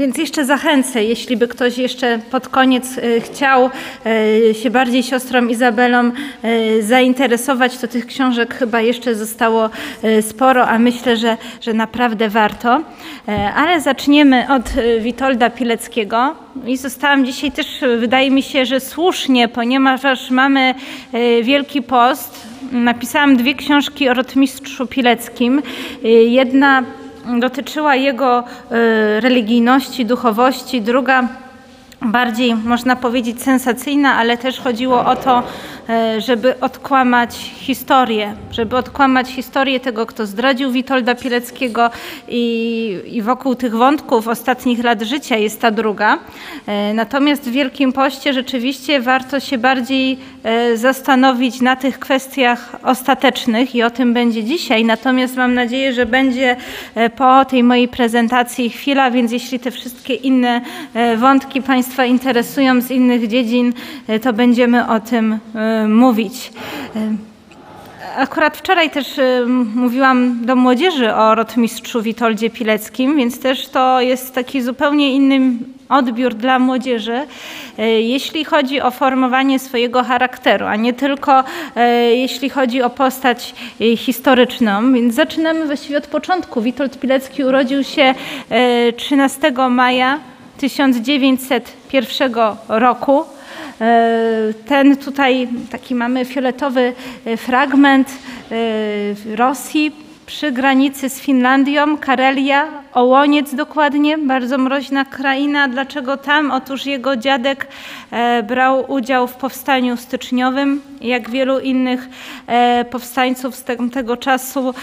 Więc jeszcze zachęcę, jeśli by ktoś jeszcze pod koniec e, chciał e, się bardziej siostrą Izabelą e, zainteresować, to tych książek chyba jeszcze zostało sporo, a myślę, że, że naprawdę warto. Ale zaczniemy od Witolda Pileckiego. I zostałam dzisiaj też, wydaje mi się, że słusznie, ponieważ mamy Wielki Post. Napisałam dwie książki o rotmistrzu Pileckim. Jedna dotyczyła jego e, religijności, duchowości, druga bardziej, można powiedzieć, sensacyjna, ale też chodziło o to, żeby odkłamać historię, żeby odkłamać historię tego, kto zdradził Witolda Pileckiego i, i wokół tych wątków ostatnich lat życia jest ta druga. E, natomiast w Wielkim Poście rzeczywiście warto się bardziej e, zastanowić na tych kwestiach ostatecznych i o tym będzie dzisiaj. Natomiast mam nadzieję, że będzie po tej mojej prezentacji chwila, więc jeśli te wszystkie inne wątki Państwa interesują z innych dziedzin, to będziemy o tym mówić. Akurat wczoraj też mówiłam do młodzieży o rotmistrzu Witoldzie Pileckim, więc też to jest taki zupełnie inny odbiór dla młodzieży, e, jeśli chodzi o formowanie swojego charakteru, a nie tylko e, jeśli chodzi o postać e, historyczną. Więc zaczynamy właściwie od początku. Witold Pilecki urodził się 13 maja 1901 roku E, ten tutaj taki mamy fioletowy e, fragment e, Rosji przy granicy z Finlandią, Karelia, Ołoniec dokładnie, bardzo mroźna kraina. Dlaczego tam? Otóż jego dziadek brał udział w powstaniu styczniowym, jak wielu innych powstańców z tego czasu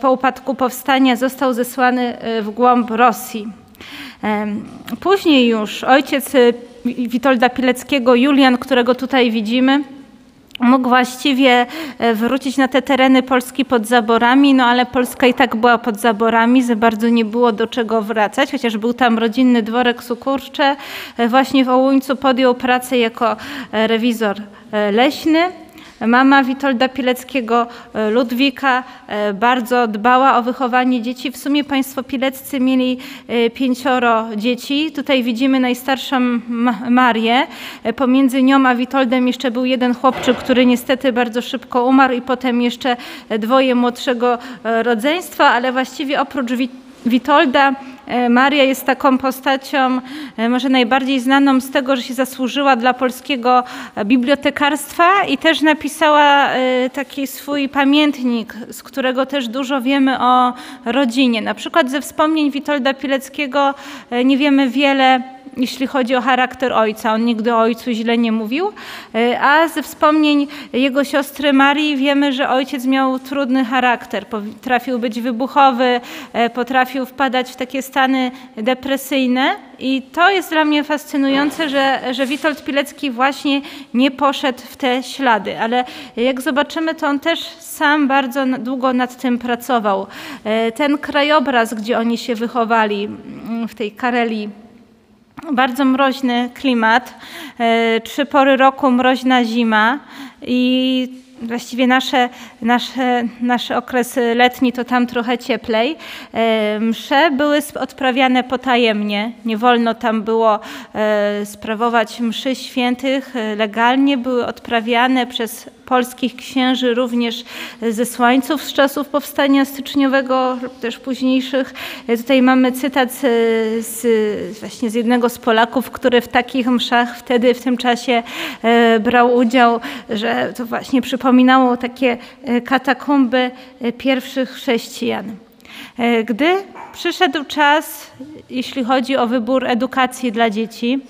po upadku powstania został zesłany w głąb Rosji. Później już ojciec Witolda Pileckiego, Julian, którego tutaj widzimy, mógł właściwie e, wrócić na te tereny Polski pod zaborami, no ale Polska i tak była pod zaborami, za bardzo nie było do czego wracać, chociaż był tam rodzinny dworek Sukurcze. E, właśnie w Ołuńcu podjął pracę jako e, rewizor leśny. Mama Witolda Pileckiego, e, Ludwika, e, bardzo dbała o wychowanie dzieci. W sumie państwo Pileccy mieli e, pięcioro dzieci. Tutaj widzimy najstarszą Marię. Pomiędzy nią a Witoldem jeszcze był jeden chłopczyk, który niestety bardzo szybko umarł i potem jeszcze dwoje młodszego rodzeństwa, ale właściwie oprócz Witolda Maria jest taką postacią e, może najbardziej znaną z tego, że się zasłużyła dla polskiego bibliotekarstwa i też napisała e, taki swój pamiętnik, z którego też dużo wiemy o rodzinie. Na przykład ze wspomnień Witolda Pileckiego nie wiemy wiele jeśli chodzi o charakter ojca. On nigdy o ojcu źle nie mówił, e, a ze wspomnień jego siostry Marii wiemy, że ojciec miał trudny charakter. Potrafił być wybuchowy, e, potrafił wpadać w takie stany depresyjne. I to jest dla mnie fascynujące, że, że Witold Pilecki właśnie nie poszedł w te ślady. Ale jak zobaczymy, to on też sam bardzo długo nad tym pracował. E, ten krajobraz, gdzie oni się wychowali mm, w tej Karelii, bardzo mroźny klimat, e, trzy pory roku mroźna zima i właściwie nasze, nasze, nasz okres letni to tam trochę cieplej. E, msze były odprawiane potajemnie. Nie wolno tam było e, sprawować mszy świętych legalnie. Były odprawiane przez polskich księży, również zesłańców z czasów powstania styczniowego lub też późniejszych. Tutaj mamy cytat z, z, właśnie z jednego z Polaków, który w takich mszach wtedy, w tym czasie e, brał udział, że to właśnie przypominało takie e, katakumby e, pierwszych chrześcijan. Gdy przyszedł czas, jeśli chodzi o wybór edukacji dla dzieci,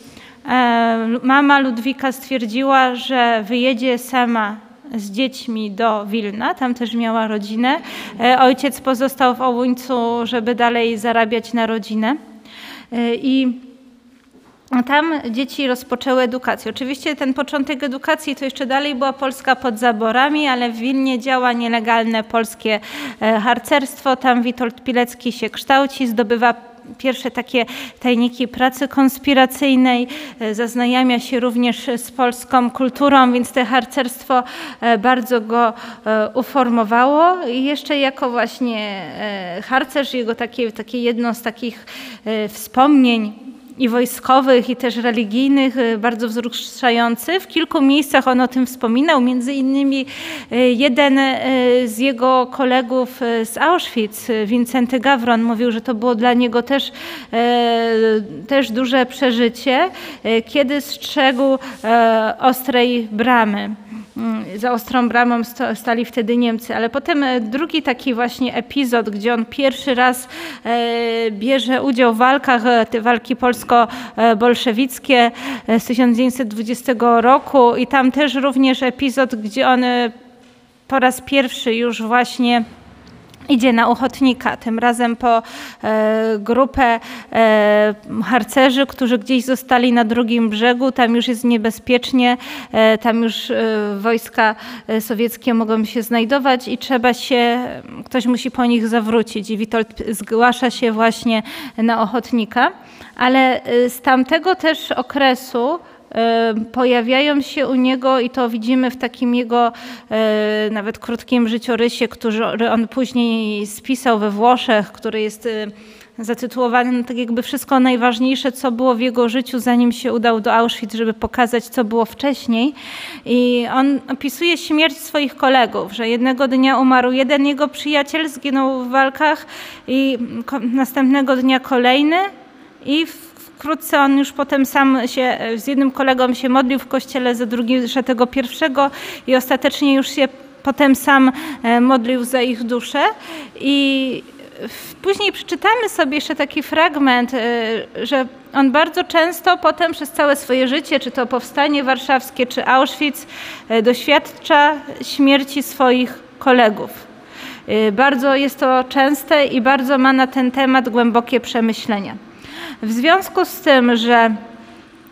mama Ludwika stwierdziła, że wyjedzie sama z dziećmi do Wilna, tam też miała rodzinę. E, ojciec pozostał w Ołuńcu, żeby dalej zarabiać na rodzinę. E, I tam dzieci rozpoczęły edukację. Oczywiście ten początek edukacji to jeszcze dalej była Polska pod zaborami, ale w Wilnie działa nielegalne polskie e, harcerstwo. Tam Witold Pilecki się kształci, zdobywa pierwsze takie tajniki pracy konspiracyjnej, e, zaznajamia się również z polską kulturą, więc te harcerstwo e, bardzo go e, uformowało. I jeszcze jako właśnie harcerz, jego takie, takie jedno z takich wspomnień i wojskowych, i też religijnych, bardzo wzruszający. W kilku miejscach on o tym wspominał, między innymi jeden z jego kolegów z Auschwitz, Wincenty Gawron, mówił, że to było dla niego też, też duże przeżycie, kiedy strzegł ostrej bramy. Mm, za ostrą bramą stali wtedy Niemcy, ale potem e, drugi taki właśnie epizod, gdzie on pierwszy raz e, bierze udział w walkach, e, te walki polsko-bolszewickie z 1920 roku. I tam też również epizod, gdzie on po raz pierwszy już właśnie idzie na ochotnika, tym razem po e, grupę e, harcerzy, którzy gdzieś zostali na drugim brzegu, tam już jest niebezpiecznie, e, tam już e, wojska e, sowieckie mogą się znajdować i trzeba się, ktoś musi po nich zawrócić. I Witold zgłasza się właśnie na ochotnika, ale e, z tamtego też okresu pojawiają się u niego i to widzimy w takim jego e, nawet krótkim życiorysie, który on później spisał we Włoszech, który jest e, zatytułowany no, tak jakby wszystko najważniejsze, co było w jego życiu, zanim się udał do Auschwitz, żeby pokazać, co było wcześniej. I on opisuje śmierć swoich kolegów, że jednego dnia umarł jeden jego przyjaciel, zginął w walkach i następnego dnia kolejny i w wkrótce on już potem sam się z jednym kolegą się modlił w kościele, za drugim że tego pierwszego i ostatecznie już się potem sam e, modlił za ich duszę i Później przeczytamy sobie jeszcze taki fragment, e, że on bardzo często potem przez całe swoje życie, czy to powstanie warszawskie, czy Auschwitz, e, doświadcza śmierci swoich kolegów. Bardzo jest to częste i bardzo ma na ten temat głębokie przemyślenia. W związku z tym, że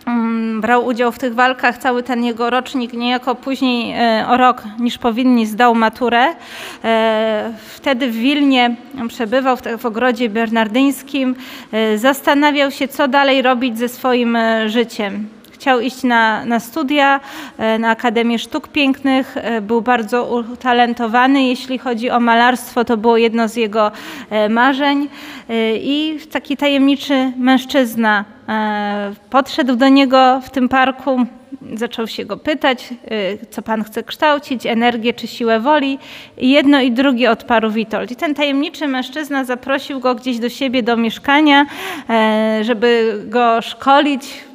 mm, brał udział w tych walkach, cały ten jego rocznik niejako później e, o rok niż powinni zdał maturę. E, wtedy w Wilnie przebywał w ogrodzie bernardyńskim, e, zastanawiał się, co dalej robić ze swoim życiem. Chciał iść na, na studia e, na Akademię Sztuk Pięknych. E, był bardzo utalentowany. Jeśli chodzi o malarstwo, to było jedno z jego e, marzeń. I taki tajemniczy mężczyzna podszedł do niego w tym parku, zaczął się go pytać, co pan chce kształcić, energię czy siłę woli. I jedno i drugie odparł Witold. I ten tajemniczy mężczyzna zaprosił go gdzieś do siebie, do mieszkania, żeby go szkolić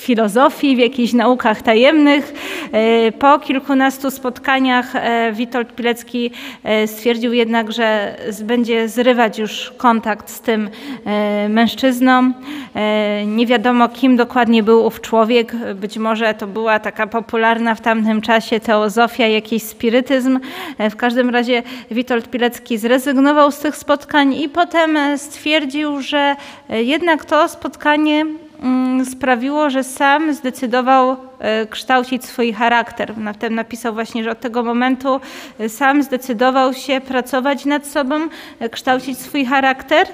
filozofii, w jakichś naukach tajemnych. E, po kilkunastu spotkaniach e, Witold Pilecki e, stwierdził jednak, że będzie zrywać już kontakt z tym mężczyzną. Nie wiadomo, kim dokładnie był ów człowiek. Być może to była taka popularna w tamtym czasie teozofia, jakiś spirytyzm. W każdym razie Witold Pilecki zrezygnował z tych spotkań i potem stwierdził, że jednak to spotkanie sprawiło, że sam zdecydował e, kształcić swój charakter. Wtem napisał właśnie, że od tego momentu e, sam zdecydował się pracować nad sobą, e, kształcić swój charakter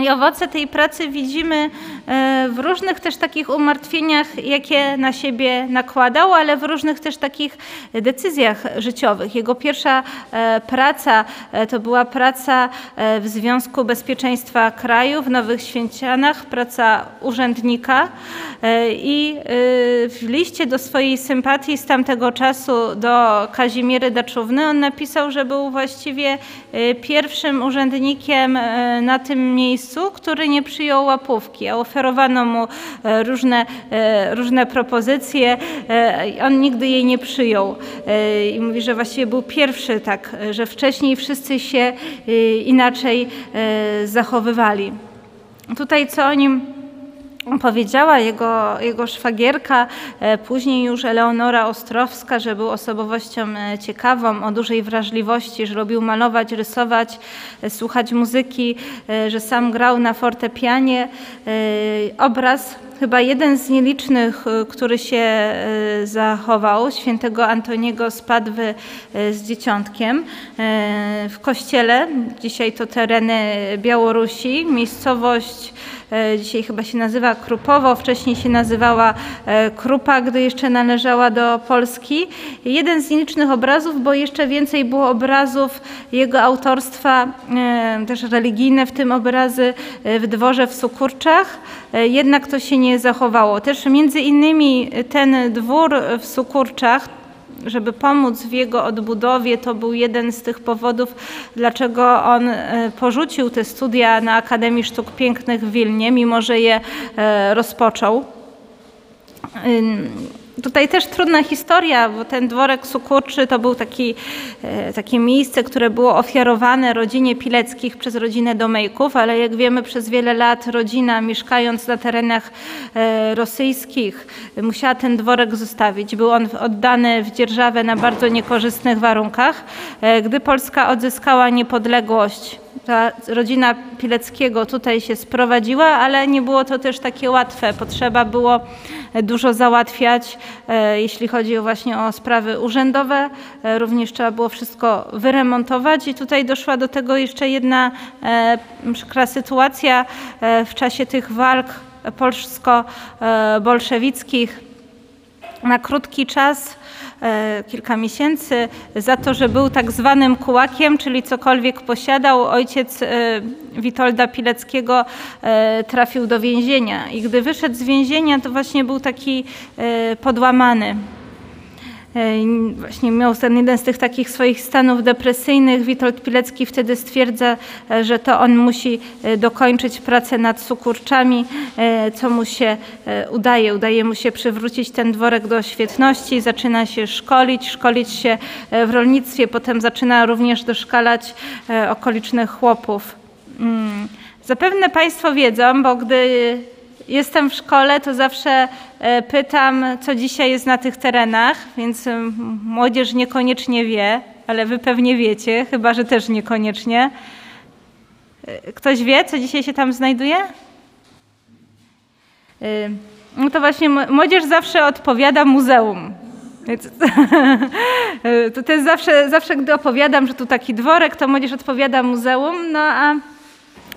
i owoce tej pracy widzimy e, w różnych też takich umartwieniach, jakie na siebie nakładał, ale w różnych też takich decyzjach życiowych. Jego pierwsza e, praca e, to była praca w Związku Bezpieczeństwa Kraju w Nowych Święcianach, praca urzędnika i w liście do swojej sympatii z tamtego czasu do Kazimiery Daczówny on napisał, że był właściwie pierwszym urzędnikiem na tym miejscu, miejscu, który nie przyjął łapówki, a oferowano mu e, różne, e, różne propozycje. E, on nigdy jej nie przyjął. I mówi, że właściwie był pierwszy tak, że wcześniej wszyscy się inaczej zachowywali. Tutaj co o nim powiedziała jego, jego szwagierka, e, później już Eleonora Ostrowska, że był osobowością e, ciekawą, o dużej wrażliwości, że lubił malować, rysować, e, słuchać muzyki, że sam grał na fortepianie. Obraz chyba jeden z nielicznych, y, który się y, zachował, świętego Antoniego z Padwy y, z dzieciątkiem w kościele. Dzisiaj to tereny Białorusi, miejscowość dzisiaj chyba się nazywa Krupowo, wcześniej się nazywała Krupa, gdy jeszcze należała do Polski. Jeden z nielicznych obrazów, bo jeszcze więcej było obrazów jego autorstwa, też religijne, w tym obrazy w dworze w Sukurczach. Jednak to się nie zachowało. Też między innymi ten dwór w Sukurczach, żeby pomóc w jego odbudowie. To był jeden z tych powodów, dlaczego on e, porzucił te studia na Akademii Sztuk Pięknych w Wilnie, mimo że je e, rozpoczął. Tutaj też trudna historia, bo ten dworek Sukurczy to był taki, e, takie miejsce, które było ofiarowane rodzinie Pileckich przez rodzinę Domejków, ale jak wiemy przez wiele lat rodzina mieszkając na terenach e, rosyjskich musiała ten dworek zostawić. Był on oddany w dzierżawę na bardzo niekorzystnych warunkach. E, gdy Polska odzyskała niepodległość, ta rodzina Pileckiego tutaj się sprowadziła, ale nie było to też takie łatwe. Potrzeba było dużo załatwiać, e, jeśli chodzi właśnie o sprawy urzędowe. E, również trzeba było wszystko wyremontować i tutaj doszła do tego jeszcze jedna e, przykra sytuacja w czasie tych walk polsko-bolszewickich. Na krótki czas kilka miesięcy za to, że był tak zwanym kułakiem, czyli cokolwiek posiadał. Ojciec e, Witolda Pileckiego e, trafił do więzienia i gdy wyszedł z więzienia, to właśnie był taki podłamany. E, właśnie miał ten jeden z tych takich swoich stanów depresyjnych. Witold Pilecki wtedy stwierdza, e, że to on musi e, dokończyć pracę nad cukurczami, co mu się udaje. Udaje mu się przywrócić ten dworek do świetności, zaczyna się szkolić, szkolić się w rolnictwie, potem zaczyna również doszkalać okolicznych chłopów. Mm. Zapewne Państwo wiedzą, bo gdy jestem w szkole, to zawsze e, pytam, co dzisiaj jest na tych terenach, więc młodzież niekoniecznie wie, ale wy pewnie wiecie, chyba że też niekoniecznie. E, ktoś wie, co dzisiaj się tam znajduje? E, no to właśnie młodzież zawsze odpowiada muzeum. To jest zawsze, zawsze, gdy opowiadam, że tu taki dworek, to młodzież odpowiada muzeum, no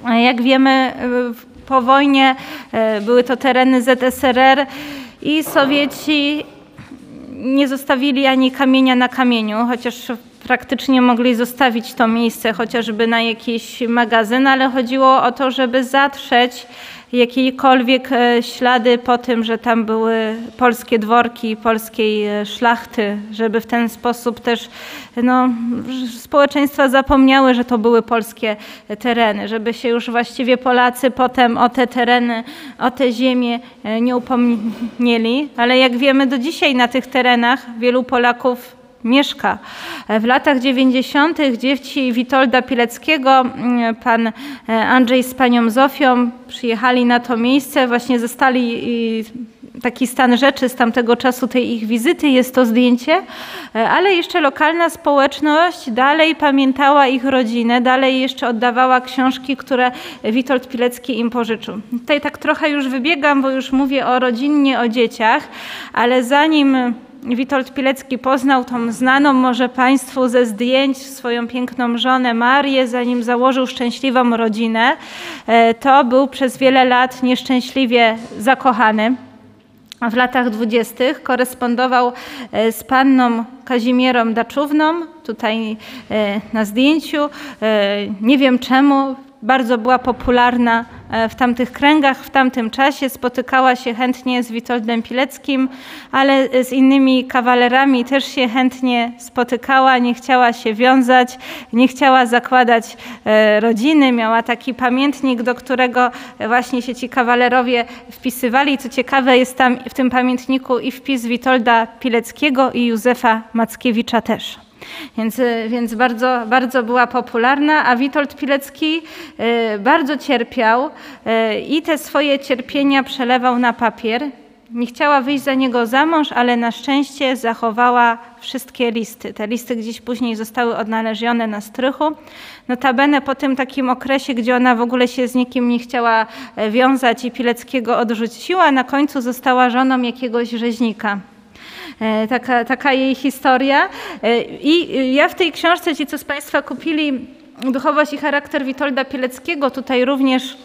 a jak wiemy, po wojnie e, były to tereny ZSRR i Sowieci nie zostawili ani kamienia na kamieniu, chociaż praktycznie mogli zostawić to miejsce chociażby na jakiś magazyn, ale chodziło o to, żeby zatrzeć jakiekolwiek e, ślady po tym, że tam były polskie dworki polskiej e, szlachty, żeby w ten sposób też no, społeczeństwa zapomniały, że to były polskie tereny, żeby się już właściwie Polacy potem o te tereny, o te ziemię e, nie upomnieli. Ale jak wiemy, do dzisiaj na tych terenach wielu Polaków mieszka. W latach 90. dzieci Witolda Pileckiego, mm, pan Andrzej z panią Zofią przyjechali na to miejsce, właśnie zostali taki stan rzeczy z tamtego czasu tej ich wizyty, jest to zdjęcie, ale jeszcze lokalna społeczność dalej pamiętała ich rodzinę, dalej jeszcze oddawała książki, które Witold Pilecki im pożyczył. Tutaj tak trochę już wybiegam, bo już mówię o rodzinnie, o dzieciach, ale zanim Witold Pilecki poznał tą znaną może Państwu ze zdjęć swoją piękną żonę Marię, zanim założył szczęśliwą rodzinę. E, to był przez wiele lat nieszczęśliwie zakochany. W latach dwudziestych korespondował e, z panną Kazimierą Daczówną, tutaj e, na zdjęciu. Nie wiem czemu, bardzo była popularna e, w tamtych kręgach, w tamtym czasie. Spotykała się chętnie z Witoldem Pileckim, ale z innymi kawalerami też się chętnie spotykała, nie chciała się wiązać, nie chciała zakładać e, rodziny. Miała taki pamiętnik, do którego właśnie się ci kawalerowie wpisywali. Co ciekawe, jest tam w tym pamiętniku i wpis Witolda Pileckiego i Józefa Mackiewicza też. Więc, y, więc bardzo, bardzo była popularna, a Witold Pilecki y, bardzo cierpiał y, i te swoje cierpienia przelewał na papier. Nie chciała wyjść za niego za mąż, ale na szczęście zachowała wszystkie listy. Te listy gdzieś później zostały odnalezione na strychu. Notabene po tym takim okresie, gdzie ona w ogóle się z nikim nie chciała e, wiązać i Pileckiego odrzuciła, na końcu została żoną jakiegoś rzeźnika. E, taka, taka jej historia. E, I ja w tej książce, ci co z Państwa kupili Duchowość i charakter Witolda Pileckiego, tutaj również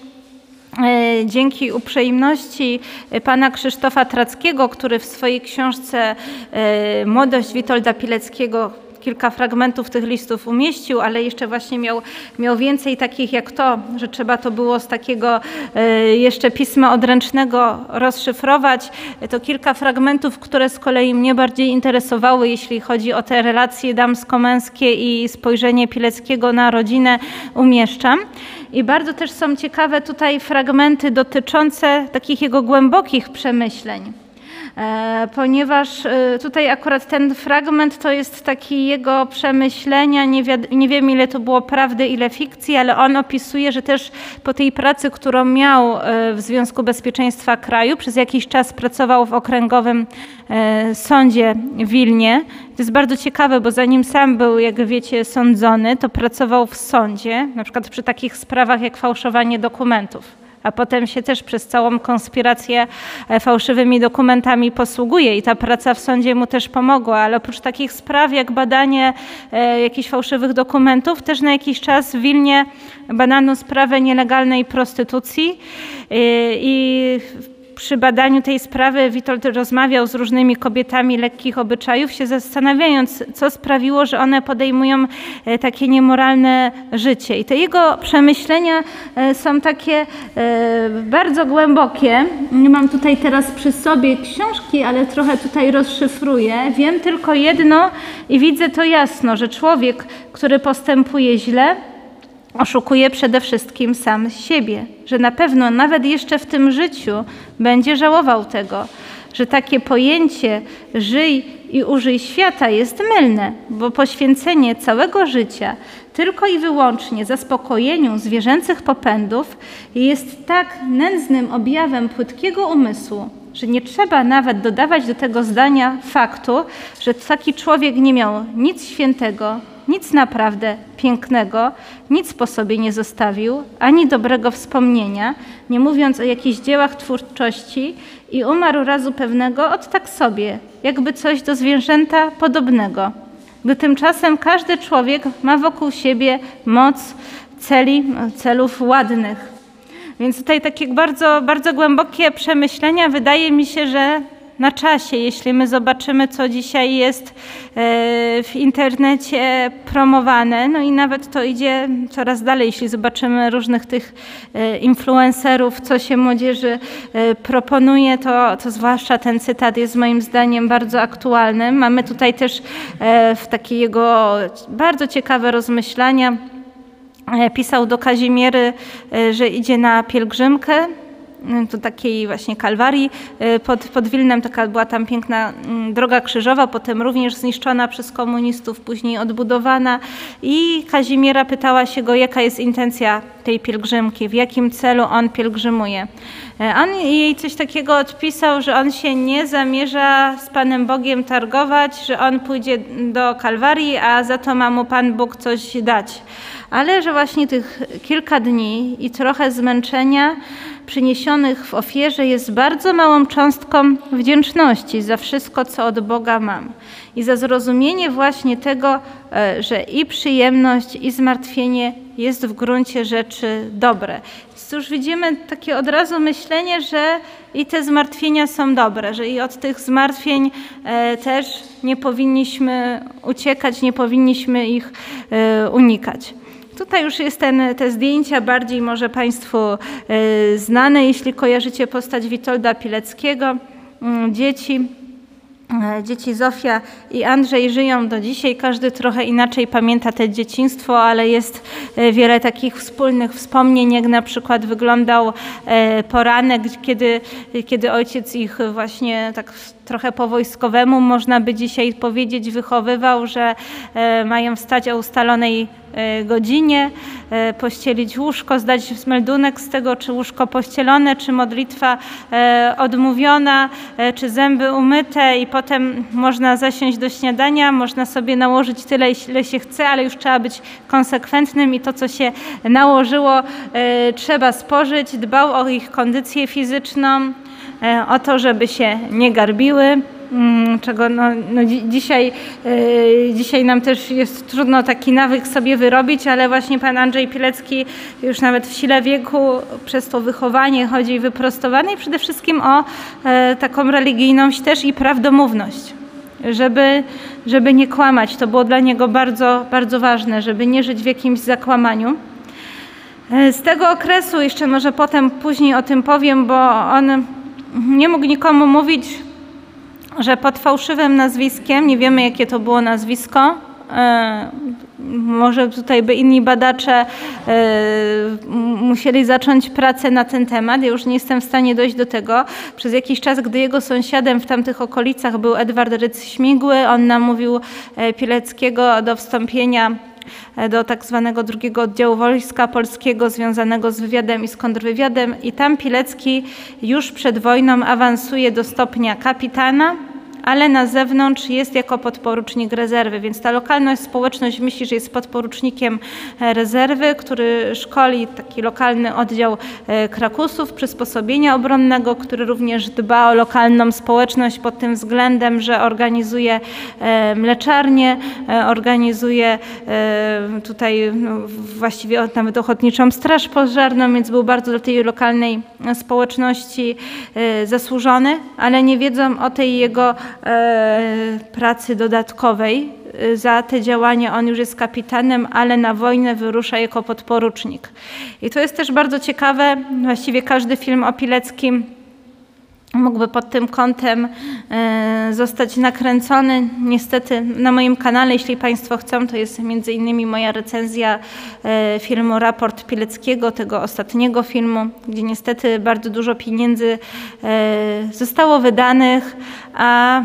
E, dzięki uprzejmości pana Krzysztofa Trackiego, który w swojej książce Młodość Witolda Pileckiego kilka fragmentów tych listów umieścił, ale jeszcze właśnie miał, miał więcej takich jak to, że trzeba to było z takiego e, jeszcze pisma odręcznego rozszyfrować. To kilka fragmentów, które z kolei mnie bardziej interesowały, jeśli chodzi o te relacje damsko-męskie i spojrzenie Pileckiego na rodzinę, umieszczam. I bardzo też są ciekawe tutaj fragmenty dotyczące takich jego głębokich przemyśleń. E, ponieważ e, tutaj akurat ten fragment to jest taki jego przemyślenia, nie, nie wiem ile to było prawdy, ile fikcji, ale on opisuje, że też po tej pracy, którą miał e, w Związku Bezpieczeństwa Kraju, przez jakiś czas pracował w okręgowym sądzie w Wilnie. To jest bardzo ciekawe, bo zanim sam był, jak wiecie, sądzony, to pracował w sądzie, na przykład przy takich sprawach jak fałszowanie dokumentów a potem się też przez całą konspirację e, fałszywymi dokumentami posługuje i ta praca w sądzie mu też pomogła, ale oprócz takich spraw jak badanie e, jakichś fałszywych dokumentów, też na jakiś czas w Wilnie badano sprawę nielegalnej prostytucji e, i przy badaniu tej sprawy Witold rozmawiał z różnymi kobietami lekkich obyczajów, się zastanawiając, co sprawiło, że one podejmują e, takie niemoralne życie. I te jego przemyślenia e, są takie e, bardzo głębokie. Nie mam tutaj teraz przy sobie książki, ale trochę tutaj rozszyfruję. Wiem tylko jedno i widzę to jasno, że człowiek, który postępuje źle, oszukuje przede wszystkim sam siebie, że na pewno nawet jeszcze w tym życiu będzie żałował tego, że takie pojęcie żyj i użyj świata jest mylne, bo poświęcenie całego życia tylko i wyłącznie zaspokojeniu zwierzęcych popędów jest tak nędznym objawem płytkiego umysłu, że nie trzeba nawet dodawać do tego zdania faktu, że taki człowiek nie miał nic świętego, nic naprawdę pięknego, nic po sobie nie zostawił, ani dobrego wspomnienia, nie mówiąc o jakichś dziełach twórczości i umarł razu pewnego od tak sobie, jakby coś do zwierzęta podobnego. Gdy tymczasem każdy człowiek ma wokół siebie moc celi, celów ładnych. Więc tutaj takie bardzo, bardzo głębokie przemyślenia. Wydaje mi się, że na czasie, jeśli my zobaczymy, co dzisiaj jest e, w internecie promowane, no i nawet to idzie coraz dalej, jeśli zobaczymy różnych tych e, influencerów, co się młodzieży e, proponuje, to, to zwłaszcza ten cytat jest moim zdaniem bardzo aktualny. Mamy tutaj też w takie jego bardzo ciekawe rozmyślania. Pisał do Kazimiery, że idzie na pielgrzymkę do takiej właśnie Kalwarii. Y, pod, pod Wilnem taka była tam piękna mm, droga krzyżowa, potem również zniszczona przez komunistów, później odbudowana i Kazimiera pytała się go, jaka jest intencja tej pielgrzymki, w jakim celu on pielgrzymuje. Y, on jej coś takiego odpisał, że on się nie zamierza z Panem Bogiem targować, że on pójdzie do Kalwarii, a za to ma mu Pan Bóg coś dać. Ale że właśnie tych kilka dni i trochę zmęczenia przyniesionych w ofierze jest bardzo małą cząstką wdzięczności za wszystko, co od Boga mam. I za zrozumienie właśnie tego, e, że i przyjemność, i zmartwienie jest w gruncie rzeczy dobre. Więc już widzimy takie od razu myślenie, że i te zmartwienia są dobre, że i od tych zmartwień e, też nie powinniśmy uciekać, nie powinniśmy ich e, unikać. Tutaj już jest ten, te zdjęcia bardziej może Państwu e, znane, jeśli kojarzycie postać Witolda Pileckiego. Mm, dzieci, e, dzieci Zofia i Andrzej żyją do dzisiaj. Każdy trochę inaczej pamięta te dzieciństwo, ale jest e, wiele takich wspólnych wspomnień, jak na przykład wyglądał poranek, kiedy, kiedy ojciec ich właśnie tak trochę po wojskowemu, można by dzisiaj powiedzieć, wychowywał, że mają wstać o ustalonej godzinie, e, pościelić łóżko, zdać meldunek z tego, czy łóżko pościelone, czy modlitwa odmówiona, czy zęby umyte i potem można zasiąść do śniadania, można sobie nałożyć tyle, ile się chce, ale już trzeba być konsekwentnym i to, co się nałożyło, trzeba spożyć. Dbał o ich kondycję fizyczną, o to, żeby się nie garbiły. Mm, czego no, no dzisiaj, yy, dzisiaj nam też jest trudno taki nawyk sobie wyrobić, ale właśnie pan Andrzej Pilecki już nawet w sile wieku przez to wychowanie chodzi wyprostowane i przede wszystkim o yy, taką religijność też i prawdomówność. Żeby, żeby nie kłamać, to było dla niego bardzo, bardzo ważne, żeby nie żyć w jakimś zakłamaniu. E, z tego okresu, jeszcze może potem później o tym powiem, bo on nie mógł nikomu mówić, że pod fałszywym nazwiskiem, nie wiemy jakie to było nazwisko, e, może tutaj by inni badacze e, musieli zacząć pracę na ten temat. Ja już nie jestem w stanie dojść do tego. Przez jakiś czas, gdy jego sąsiadem w tamtych okolicach był Edward Ryc-Śmigły, on namówił e, Pileckiego do wstąpienia do tak zwanego drugiego oddziału wojska polskiego związanego z wywiadem i z kontrwywiadem. I tam Pilecki już przed wojną awansuje do stopnia kapitana ale na zewnątrz jest jako podporucznik rezerwy, więc ta lokalność, społeczność myśli, że jest podporucznikiem e, rezerwy, który szkoli taki lokalny oddział e, Krakusów przysposobienia obronnego, który również dba o lokalną społeczność pod tym względem, że organizuje e, mleczarnię, organizuje tutaj no, właściwie nawet ochotniczą straż pożarną, więc był bardzo do tej lokalnej społeczności zasłużony, ale nie wiedzą o tej jego E, pracy dodatkowej. E, za te działania on już jest kapitanem, ale na wojnę wyrusza jako podporucznik. I to jest też bardzo ciekawe, właściwie każdy film o Pileckim mógłby pod tym kątem e, zostać nakręcony. Niestety na moim kanale, jeśli Państwo chcą, to jest między innymi moja recenzja e, filmu Raport Pileckiego, tego ostatniego filmu, gdzie niestety bardzo dużo pieniędzy e, zostało wydanych, a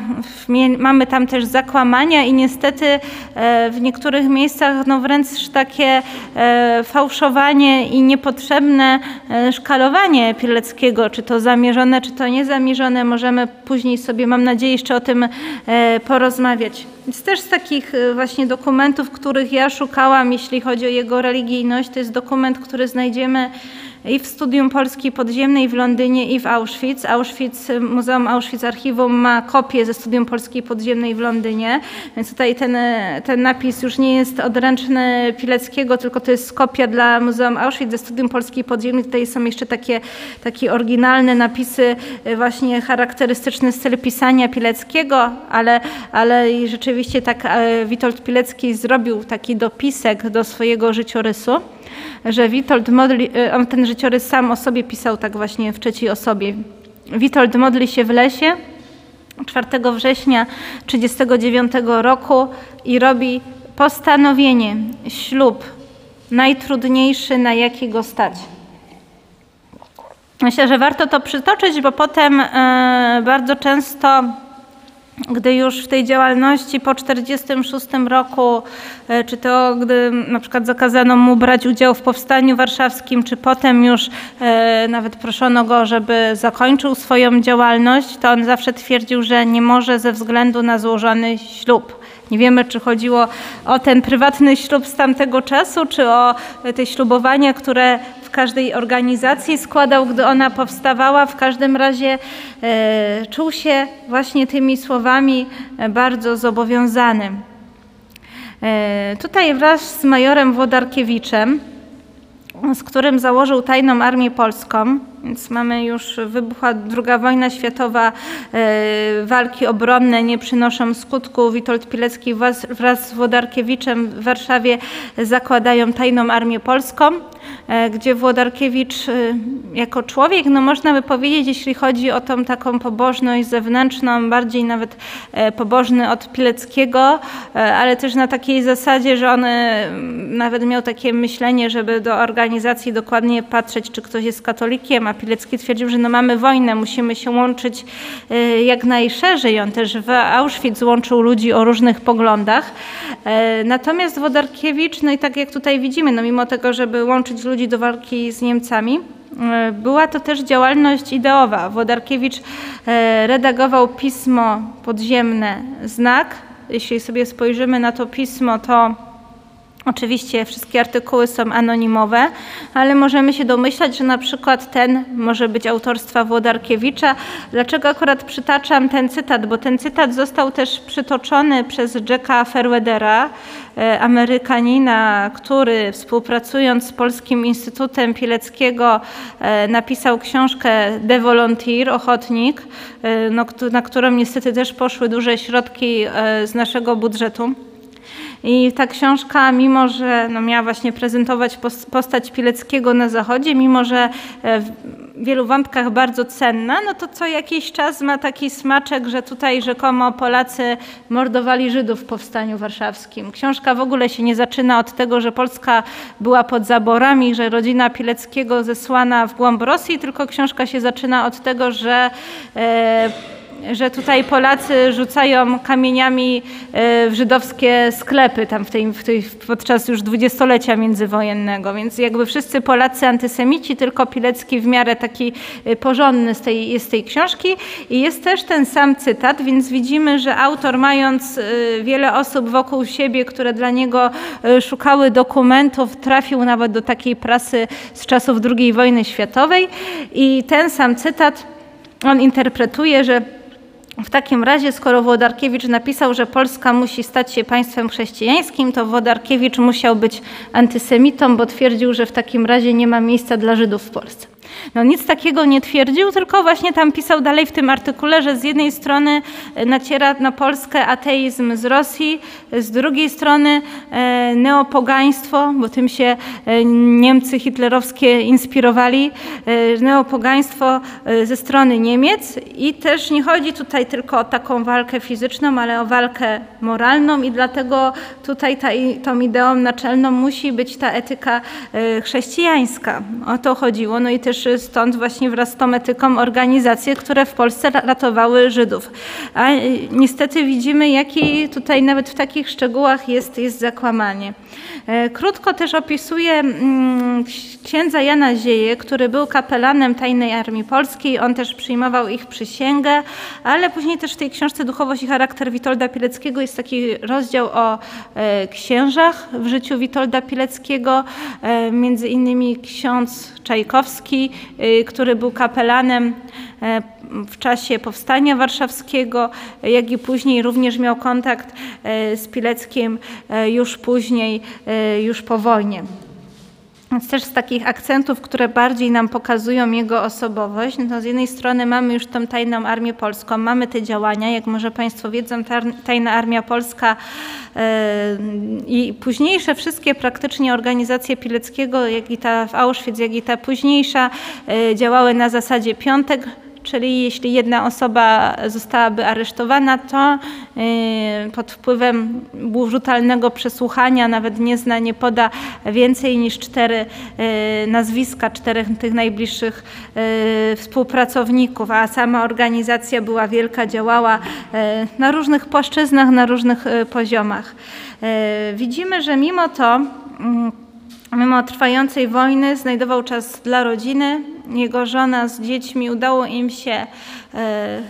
mamy tam też zakłamania i niestety w niektórych miejscach no wręcz takie fałszowanie i niepotrzebne szkalowanie Pileckiego, czy to zamierzone, czy to niezamierzone, zamierzone. Możemy później sobie, mam nadzieję, jeszcze o tym e, porozmawiać. Więc też z takich e, właśnie dokumentów, których ja szukałam, jeśli chodzi o jego religijność, to jest dokument, który znajdziemy i w Studium Polski Podziemnej w Londynie i w Auschwitz. Auschwitz, Muzeum Auschwitz Archiwum ma kopię ze Studium Polski Podziemnej w Londynie, więc tutaj ten, ten napis już nie jest odręczny Pileckiego, tylko to jest kopia dla Muzeum Auschwitz ze Studium Polski Podziemnej. Tutaj są jeszcze takie, takie oryginalne napisy, właśnie charakterystyczny styl pisania Pileckiego, ale, ale rzeczywiście tak e, Witold Pilecki zrobił taki dopisek do swojego życiorysu że Witold modli, e, on ten życiorys sam o sobie pisał tak właśnie w trzeciej osobie. Witold modli się w lesie 4 września 1939 roku i robi postanowienie, ślub najtrudniejszy, na jaki go stać. Myślę, że warto to przytoczyć, bo potem e, bardzo często gdy już w tej działalności po 1946 roku, e, czy to gdy na przykład zakazano mu brać udział w powstaniu warszawskim, czy potem już e, nawet proszono go, żeby zakończył swoją działalność, to on zawsze twierdził, że nie może ze względu na złożony ślub. Nie wiemy, czy chodziło o ten prywatny ślub z tamtego czasu, czy o te ślubowania, które w każdej organizacji składał, gdy ona powstawała. W każdym razie e, czuł się właśnie tymi słowami e, bardzo zobowiązany. E, tutaj wraz z majorem Włodarkiewiczem, z którym założył tajną armię polską, więc mamy już wybuchła II wojna światowa, e, walki obronne nie przynoszą skutku. Witold Pilecki wraz, z Włodarkiewiczem w Warszawie zakładają tajną armię polską. E, gdzie Włodarkiewicz e, jako człowiek, no można by powiedzieć, jeśli chodzi o tą taką pobożność zewnętrzną, bardziej nawet pobożny od Pileckiego, ale też na takiej zasadzie, że on nawet miał takie myślenie, żeby do organizacji dokładnie patrzeć, czy ktoś jest katolikiem, a Pilecki twierdził, że no mamy wojnę, musimy się łączyć e, jak najszerzej. On też w Auschwitz łączył ludzi o różnych poglądach. E, natomiast Wodarkiewicz, no i tak jak tutaj widzimy, no mimo tego, żeby łączyć ludzi do walki z Niemcami, e, była to też działalność ideowa. Wodarkiewicz redagował pismo podziemne Znak. Jeśli sobie spojrzymy na to pismo, to Oczywiście wszystkie artykuły są anonimowe, ale możemy się domyślać, że na przykład ten może być autorstwa Włodarkiewicza. Dlaczego akurat przytaczam ten cytat? Bo ten cytat został też przytoczony przez Jacka Fairweathera, e, Amerykanina, który współpracując z Polskim Instytutem Pileckiego e, napisał książkę De Volunteer, Ochotnik, e, no, na którą niestety też poszły duże środki z naszego budżetu. I ta książka, mimo że no, miała właśnie prezentować postać Pileckiego na Zachodzie, mimo że e, w wielu wątkach bardzo cenna, no to co jakiś czas ma taki smaczek, że tutaj rzekomo Polacy mordowali Żydów w Powstaniu Warszawskim. Książka w ogóle się nie zaczyna od tego, że Polska była pod zaborami, że rodzina Pileckiego zesłana w głąb Rosji, tylko książka się zaczyna od tego, że e, że tutaj Polacy rzucają kamieniami e, w żydowskie sklepy tam w tej, w tej, podczas już dwudziestolecia międzywojennego. Więc jakby wszyscy Polacy antysemici, tylko Pilecki w miarę taki e, porządny z tej, jest tej książki. I jest też ten sam cytat, więc widzimy, że autor mając e, wiele osób wokół siebie, które dla niego szukały dokumentów, trafił nawet do takiej prasy z czasów II wojny światowej. I ten sam cytat on interpretuje, że w takim razie, skoro Włodarkiewicz napisał, że Polska musi stać się państwem chrześcijańskim, to Włodarkiewicz musiał być antysemitą, bo twierdził, że w takim razie nie ma miejsca dla Żydów w Polsce. No nic takiego nie twierdził, tylko właśnie tam pisał dalej w tym artykule, że z jednej strony e, naciera na Polskę ateizm z Rosji, z drugiej strony e, neopogaństwo, bo tym się e, Niemcy hitlerowskie inspirowali, neopogaństwo ze strony Niemiec i też nie chodzi tutaj tylko o taką walkę fizyczną, ale o walkę moralną i dlatego tutaj ta, tą ideą naczelną musi być ta etyka chrześcijańska. O to chodziło. No i też stąd właśnie wraz z tą etyką organizacje, które w Polsce ratowały Żydów. A y, niestety widzimy, jaki tutaj nawet w takich szczegółach jest, jest zakłamanie. E, krótko też opisuje mm, księdza Jana Zieje, który był kapelanem Tajnej Armii Polskiej. On też przyjmował ich przysięgę, ale później też w tej książce Duchowość i charakter Witolda Pileckiego jest taki rozdział o e, księżach w życiu Witolda Pileckiego, e, między innymi ksiądz Czajkowski, który był kapelanem w czasie powstania warszawskiego, jak i później również miał kontakt z Pileckim już później Y, już po wojnie. Więc też z takich akcentów, które bardziej nam pokazują jego osobowość, no to z jednej strony mamy już tą tajną armię polską, mamy te działania, jak może Państwo wiedzą, ta tajna armia polska yy, i późniejsze wszystkie praktycznie organizacje Pileckiego, jak i ta w Auschwitz, jak i ta późniejsza, yy, działały na zasadzie piątek, czyli jeśli jedna osoba zostałaby aresztowana, to y, pod wpływem brutalnego przesłuchania nawet nie zna, nie poda więcej niż cztery y, nazwiska czterech tych najbliższych y, współpracowników, a sama organizacja była wielka, działała na różnych płaszczyznach, na różnych poziomach. Widzimy, że mimo to mm, Mimo trwającej wojny znajdował czas dla rodziny. Jego żona z dziećmi udało im się e,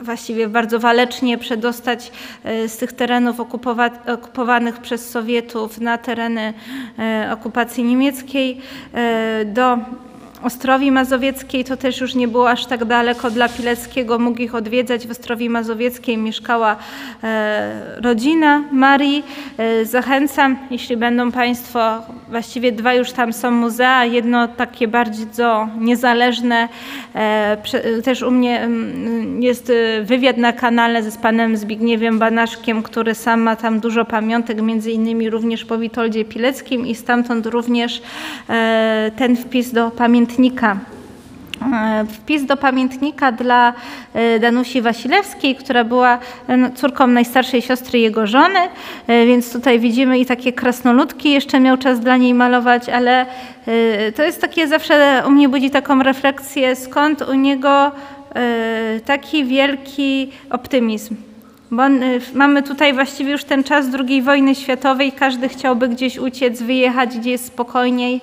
właściwie bardzo walecznie przedostać e, z tych terenów okupowanych przez Sowietów na tereny e, okupacji niemieckiej do Ostrowi Mazowieckiej to też już nie było aż tak daleko dla Pileckiego, mógł ich odwiedzać. W Ostrowi Mazowieckiej mieszkała e, rodzina Marii. E, zachęcam, jeśli będą Państwo, właściwie dwa już tam są muzea, jedno takie bardzo niezależne, e, też u mnie mm, jest wywiad na kanale z panem Zbigniewem Banaszkiem, który sam ma tam dużo pamiątek, między innymi również po Witoldzie Pileckim i stamtąd również ten wpis do pamiętnika pamiętnika e, wpis do pamiętnika dla e, Danusi Wasilewskiej, która była e, córką najstarszej siostry jego żony, więc tutaj widzimy i takie krasnoludki jeszcze miał czas dla niej malować, ale to jest takie zawsze u mnie budzi taką refleksję, skąd u niego taki wielki optymizm. Bo mamy tutaj właściwie już ten czas II wojny światowej, każdy chciałby gdzieś uciec, wyjechać, gdzie jest spokojniej,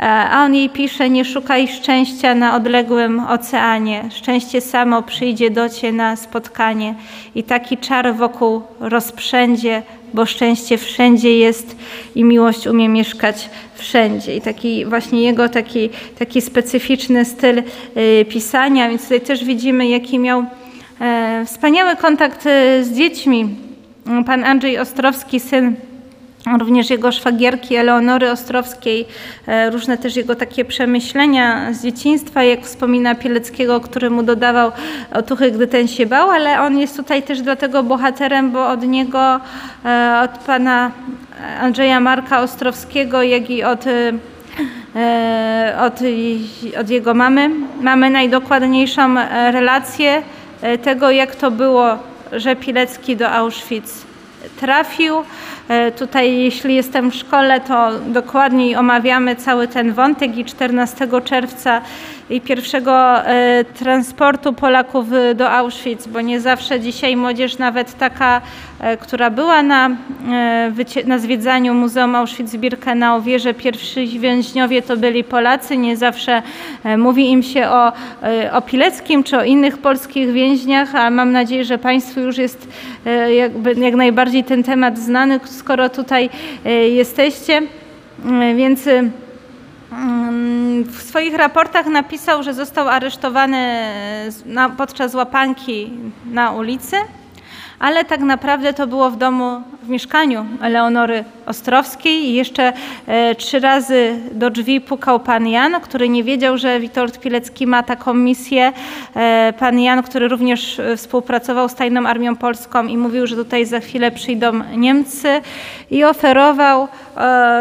e, a on jej pisze, nie szukaj szczęścia na odległym oceanie, szczęście samo przyjdzie do Cię na spotkanie. I taki czar wokół rozprzędzie, bo szczęście wszędzie jest i miłość umie mieszkać wszędzie. I taki właśnie jego taki, taki specyficzny styl y, pisania, więc tutaj też widzimy, jaki miał wspaniały kontakt e, z dziećmi. Pan Andrzej Ostrowski, syn również jego szwagierki Eleonory Ostrowskiej, e, różne też jego takie przemyślenia z dzieciństwa, jak wspomina Pieleckiego, który mu dodawał otuchy, gdy ten się bał, ale on jest tutaj też dlatego bohaterem, bo od niego, od pana Andrzeja Marka Ostrowskiego, jak i od od, od jego mamy. Mamy najdokładniejszą relację E, tego, jak to było, że Pilecki do Auschwitz trafił. E, tutaj, jeśli jestem w szkole, to dokładniej omawiamy cały ten wątek i 14 czerwca i pierwszego e, transportu Polaków do Auschwitz, bo nie zawsze dzisiaj młodzież, nawet taka, e, która była na, na zwiedzaniu Muzeum Auschwitz-Birkenau, wie, że pierwsi więźniowie to byli Polacy. Nie zawsze mówi im się o, o Pileckim czy o innych polskich więźniach, a mam nadzieję, że Państwu już jest jakby, jak najbardziej ten temat znany, skoro tutaj e, jesteście. E, więc e, w swoich raportach napisał, że został aresztowany podczas łapanki na ulicy ale tak naprawdę to było w domu, w mieszkaniu Eleonory Ostrowskiej. I jeszcze e, trzy razy do drzwi pukał pan Jan, który nie wiedział, że Witold Pilecki ma taką misję. E, pan Jan, który również e, współpracował z Tajną Armią Polską i mówił, że tutaj za chwilę przyjdą Niemcy. I oferował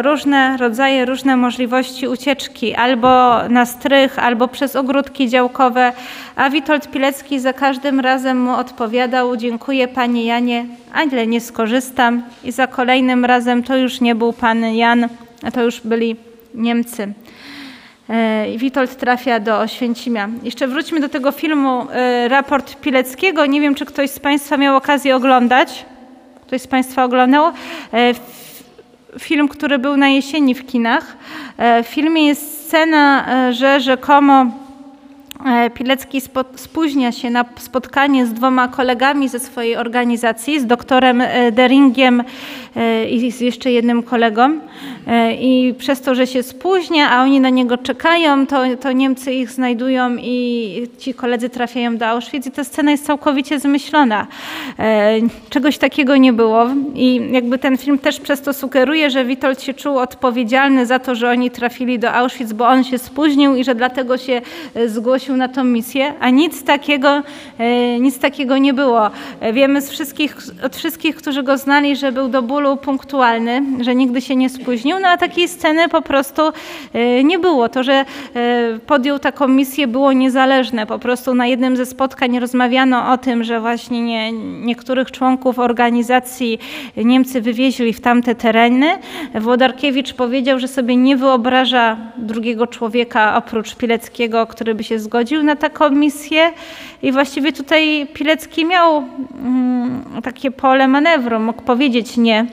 różne rodzaje, różne możliwości ucieczki, albo na strych, albo przez ogródki działkowe, a Witold Pilecki za każdym razem mu odpowiadał, dziękuję pani Panie Janie, ale nie skorzystam i za kolejnym razem to już nie był Pan Jan, a to już byli Niemcy. E, Witold trafia do Oświęcimia. Jeszcze wróćmy do tego filmu e, Raport Pileckiego. Nie wiem, czy ktoś z Państwa miał okazję oglądać. Ktoś z Państwa oglądał? E, film, który był na jesieni w kinach. W filmie jest scena, że rzekomo Pilecki spóźnia się na spotkanie z dwoma kolegami ze swojej organizacji, z doktorem e, Deringiem e, i z jeszcze jednym kolegą. I przez to, że się spóźnia, a oni na niego czekają, to, to Niemcy ich znajdują i ci koledzy trafiają do Auschwitz. I ta scena jest całkowicie zmyślona. Czegoś takiego nie było. I jakby ten film też przez to sugeruje, że Witold się czuł odpowiedzialny za to, że oni trafili do Auschwitz, bo on się spóźnił i że dlatego się zgłosił zgłosił na tą misję, a nic takiego, e, nic takiego nie było. E, wiemy z wszystkich, od wszystkich, którzy go znali, że był do bólu punktualny, że nigdy się nie spóźnił, no a takiej sceny po prostu e, nie było. To, że podjął taką misję było niezależne. Po prostu na jednym ze spotkań rozmawiano o tym, że właśnie nie, niektórych członków organizacji Niemcy wywieźli w tamte tereny. Włodarkiewicz powiedział, że sobie nie wyobraża drugiego człowieka oprócz Pileckiego, który by się zgodził zgodził na taką misję i właściwie tutaj Pilecki miał mm, takie pole manewru, mógł powiedzieć nie.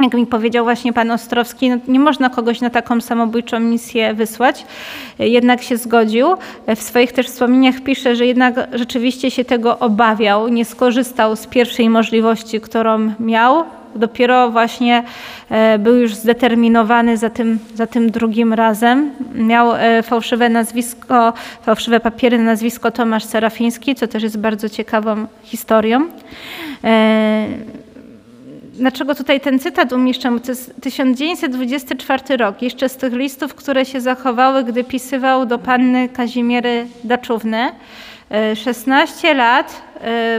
Jak mi powiedział właśnie pan Ostrowski, no nie można kogoś na taką samobójczą misję wysłać. Jednak się zgodził. W swoich też wspomnieniach pisze, że jednak rzeczywiście się tego obawiał, nie skorzystał z pierwszej możliwości, którą miał, dopiero właśnie e, był już zdeterminowany za tym, za tym drugim razem. Miał e, fałszywe nazwisko, fałszywe papiery na nazwisko Tomasz Serafiński, co też jest bardzo ciekawą historią. E, dlaczego tutaj ten cytat umieszczam? To jest 1924 rok, jeszcze z tych listów, które się zachowały, gdy pisywał do panny Kazimiery Daczówny. 16 lat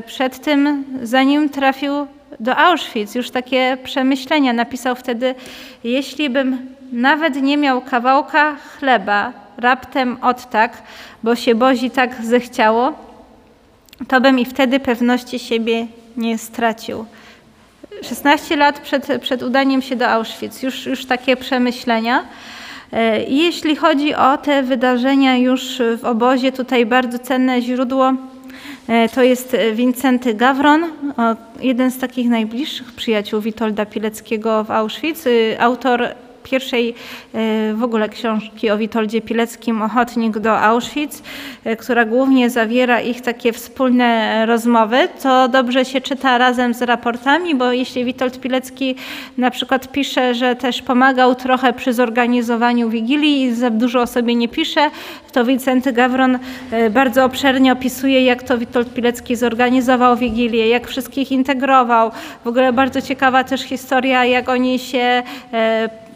przed tym, zanim trafił do Auschwitz, już takie przemyślenia napisał wtedy, jeśli bym nawet nie miał kawałka chleba raptem od tak, bo się Bozi tak zechciało, to bym i wtedy pewności siebie nie stracił. 16 lat przed, przed udaniem się do Auschwitz, już, już takie przemyślenia. E, jeśli chodzi o te wydarzenia już w obozie, tutaj bardzo cenne źródło to jest Wincenty Gawron, jeden z takich najbliższych przyjaciół Witolda Pileckiego w Auschwitz, autor pierwszej e, w ogóle książki o Witoldzie Pileckim, Ochotnik do Auschwitz, e, która głównie zawiera ich takie wspólne rozmowy, co dobrze się czyta razem z raportami, bo jeśli Witold Pilecki na przykład pisze, że też pomagał trochę przy zorganizowaniu Wigilii i za dużo o sobie nie pisze, to Wincenty Gawron e, bardzo obszernie opisuje, jak to Witold Pilecki zorganizował Wigilię, jak wszystkich integrował. W ogóle bardzo ciekawa też historia, jak oni się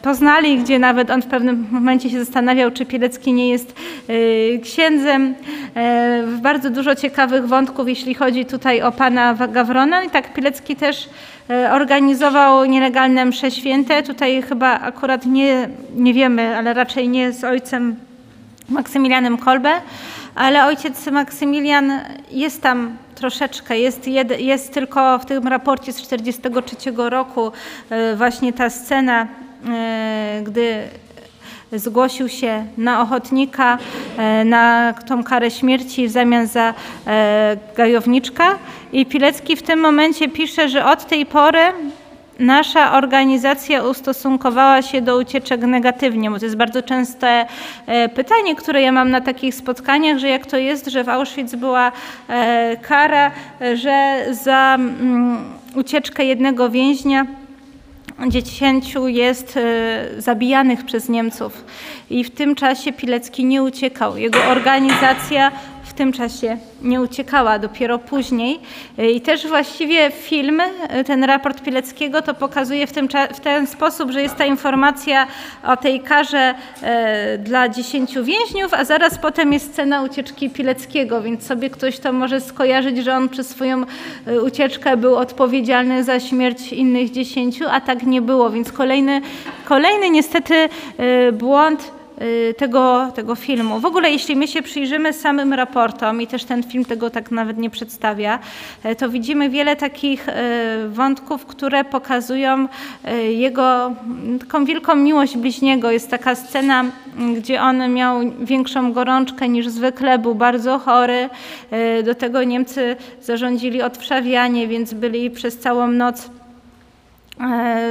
poznali, gdzie nawet on w pewnym momencie się zastanawiał, czy Pielecki nie jest y, księdzem. E, bardzo dużo ciekawych wątków, jeśli chodzi tutaj o pana Gawrona. I tak Pielecki też e, organizował nielegalne msze święte. Tutaj chyba akurat nie, nie wiemy, ale raczej nie z ojcem Maksymilianem Kolbe, ale ojciec Maksymilian jest tam troszeczkę. Jest, jed, jest tylko w tym raporcie z 1943 roku e, właśnie ta scena gdy zgłosił się na ochotnika, e, na tą karę śmierci w zamian za e, gajowniczka. I Pilecki w tym momencie pisze, że od tej pory nasza organizacja ustosunkowała się do ucieczek negatywnie, bo to jest bardzo częste pytanie, które ja mam na takich spotkaniach, że jak to jest, że w Auschwitz była kara, że za mm, ucieczkę jednego więźnia dziesięciu jest e, zabijanych przez Niemców i w tym czasie Pilecki nie uciekał. Jego organizacja w tym czasie nie uciekała, dopiero później. I też właściwie film, ten raport Pileckiego to pokazuje w, tym, w ten sposób, że jest ta informacja o tej karze e, dla dziesięciu więźniów, a zaraz potem jest scena ucieczki Pileckiego, więc sobie ktoś to może skojarzyć, że on przez swoją ucieczkę był odpowiedzialny za śmierć innych dziesięciu, a tak nie było, więc kolejny, kolejny niestety błąd Y, tego, tego filmu. W ogóle jeśli my się przyjrzymy samym raportom i też ten film tego tak nawet nie przedstawia, y, to widzimy wiele takich y, wątków, które pokazują jego taką wielką miłość bliźniego. Jest taka scena, gdzie on miał większą gorączkę niż zwykle, był bardzo chory. Do tego Niemcy zarządzili odwszawianie, więc byli przez całą noc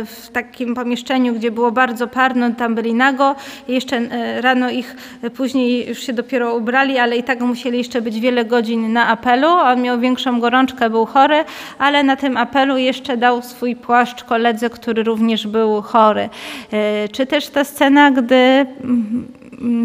w takim pomieszczeniu, gdzie było bardzo parno, tam byli nago. Jeszcze e, rano ich e, później już się dopiero ubrali, ale i tak musieli jeszcze być wiele godzin na apelu. On miał większą gorączkę, był chory, ale na tym apelu jeszcze dał swój płaszcz koledze, który również był chory. Czy też ta scena, gdy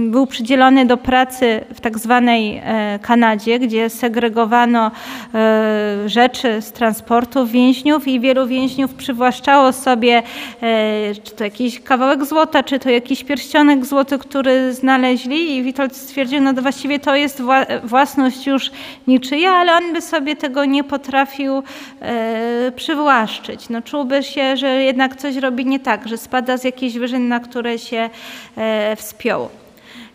był przydzielony do pracy w tak zwanej e, Kanadzie, gdzie segregowano e, rzeczy z transportu więźniów i wielu więźniów przywłaszczało sobie e, czy to jakiś kawałek złota, czy to jakiś pierścionek złoty, który znaleźli i Witold stwierdził, no to właściwie to jest własność już niczyja, ale on by sobie tego nie potrafił przywłaszczyć. No, czułby się, że jednak coś robi nie tak, że spada z jakiejś wyżyn, na które się wspiął.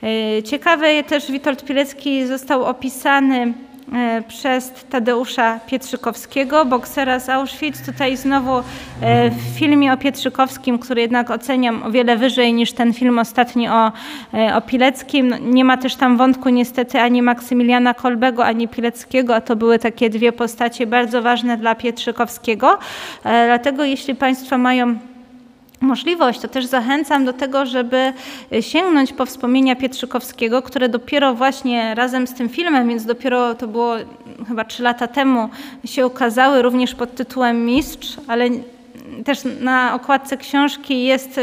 E, ciekawe też Witold Pilecki został opisany e, przez Tadeusza Pietrzykowskiego, boksera z Auschwitz. Tutaj znowu e, w filmie o Pietrzykowskim, który jednak oceniam o wiele wyżej niż ten film ostatni o, o Pileckim. No, nie ma też tam wątku niestety ani Maksymiliana Kolbego, ani Pileckiego, a to były takie dwie postacie bardzo ważne dla Pietrzykowskiego. Dlatego jeśli Państwo mają możliwość, to też zachęcam do tego, żeby sięgnąć po wspomnienia Pietrzykowskiego, które dopiero właśnie razem z tym filmem, więc dopiero to było chyba trzy lata temu, się ukazały również pod tytułem Mistrz, ale też na okładce książki jest y,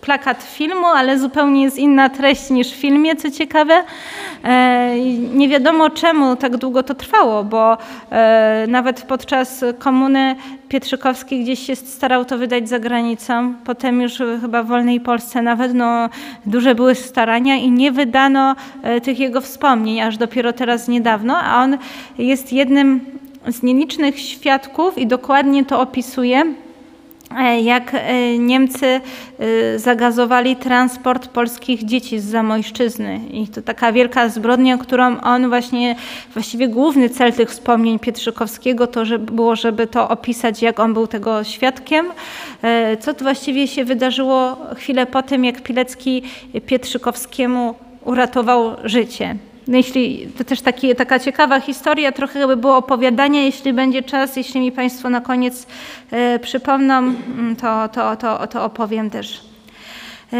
plakat filmu, ale zupełnie jest inna treść niż w filmie, co ciekawe. E, nie wiadomo czemu tak długo to trwało, bo e, nawet podczas komuny Pietrzykowski gdzieś się starał to wydać za granicą. Potem już chyba w wolnej Polsce nawet no, duże były starania i nie wydano e, tych jego wspomnień, aż dopiero teraz niedawno, a on jest jednym z nielicznych świadków i dokładnie to opisuje jak e, Niemcy e, zagazowali transport polskich dzieci z Zamojszczyzny. I to taka wielka zbrodnia, którą on właśnie, właściwie główny cel tych wspomnień Pietrzykowskiego to że było, żeby to opisać, jak on był tego świadkiem. Co to właściwie się wydarzyło chwilę po tym, jak Pilecki Pietrzykowskiemu uratował życie. No jeśli, to też taki, taka ciekawa historia, trochę by było opowiadania, jeśli będzie czas, jeśli mi Państwo na koniec e, przypomną, mm, to, to, to, to opowiem też. E,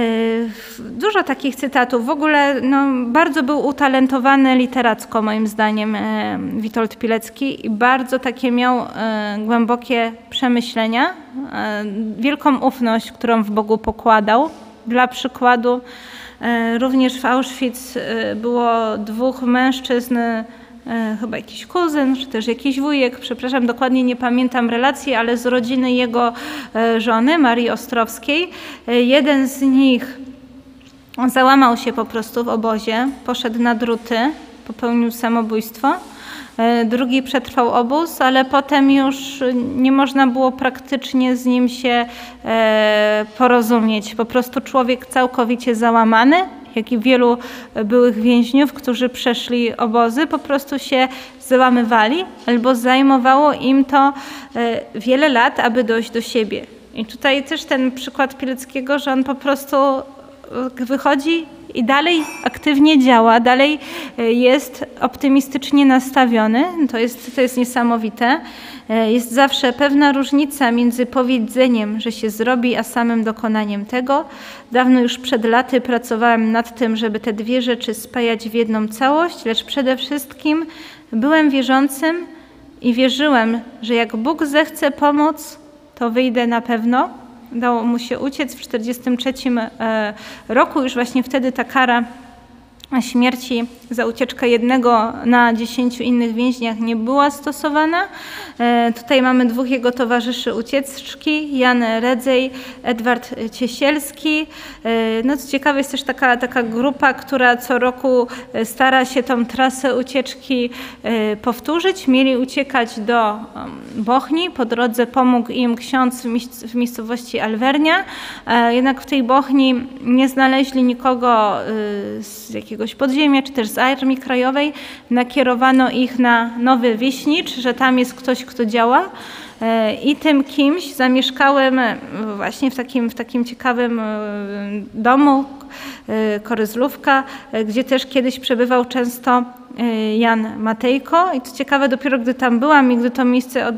dużo takich cytatów. W ogóle no, bardzo był utalentowany literacko, moim zdaniem, e, Witold Pilecki i bardzo takie miał głębokie przemyślenia, wielką ufność, którą w Bogu pokładał. Dla przykładu, również w Auschwitz e, było dwóch mężczyzn, e, chyba jakiś kuzyn, czy też jakiś wujek, przepraszam, dokładnie nie pamiętam relacji, ale z rodziny jego żony, Marii Ostrowskiej. Jeden z nich załamał się po prostu w obozie, poszedł na druty, popełnił samobójstwo. E, drugi przetrwał obóz, ale potem już nie można było praktycznie z nim się e, porozumieć. Po prostu człowiek całkowicie załamany, jak i wielu byłych więźniów, którzy przeszli obozy, po prostu się załamywali, albo zajmowało im to e, wiele lat, aby dojść do siebie. I tutaj też ten przykład Pileckiego, że on po prostu wychodzi i dalej aktywnie działa, dalej e, jest optymistycznie nastawiony. To jest, to jest niesamowite. E, jest zawsze pewna różnica między powiedzeniem, że się zrobi, a samym dokonaniem tego. Dawno już przed laty pracowałem nad tym, żeby te dwie rzeczy spajać w jedną całość, lecz przede wszystkim byłem wierzącym i wierzyłem, że jak Bóg zechce pomóc, to wyjdę na pewno udało mu się uciec w 1943 e, roku. Już właśnie wtedy ta kara śmierci za ucieczkę jednego na dziesięciu innych więźniach nie była stosowana. E, tutaj mamy dwóch jego towarzyszy ucieczki, Jan Redzej, Edward Ciesielski. E, no co ciekawe jest też taka, taka grupa, która co roku e, stara się tą trasę ucieczki powtórzyć. Mieli uciekać do Bochni, po drodze pomógł im ksiądz w miejscowości Alwernia, jednak w tej Bochni nie znaleźli nikogo z jakiegoś podziemia, czy też z Armii Krajowej nakierowano ich na Nowy Wiśnicz, że tam jest ktoś, kto działa. E, I tym kimś zamieszkałem właśnie w takim, w takim ciekawym e, domu, e, Koryzlówka, gdzie też kiedyś przebywał często Jan Matejko. I co ciekawe, dopiero gdy tam byłam i gdy to miejsce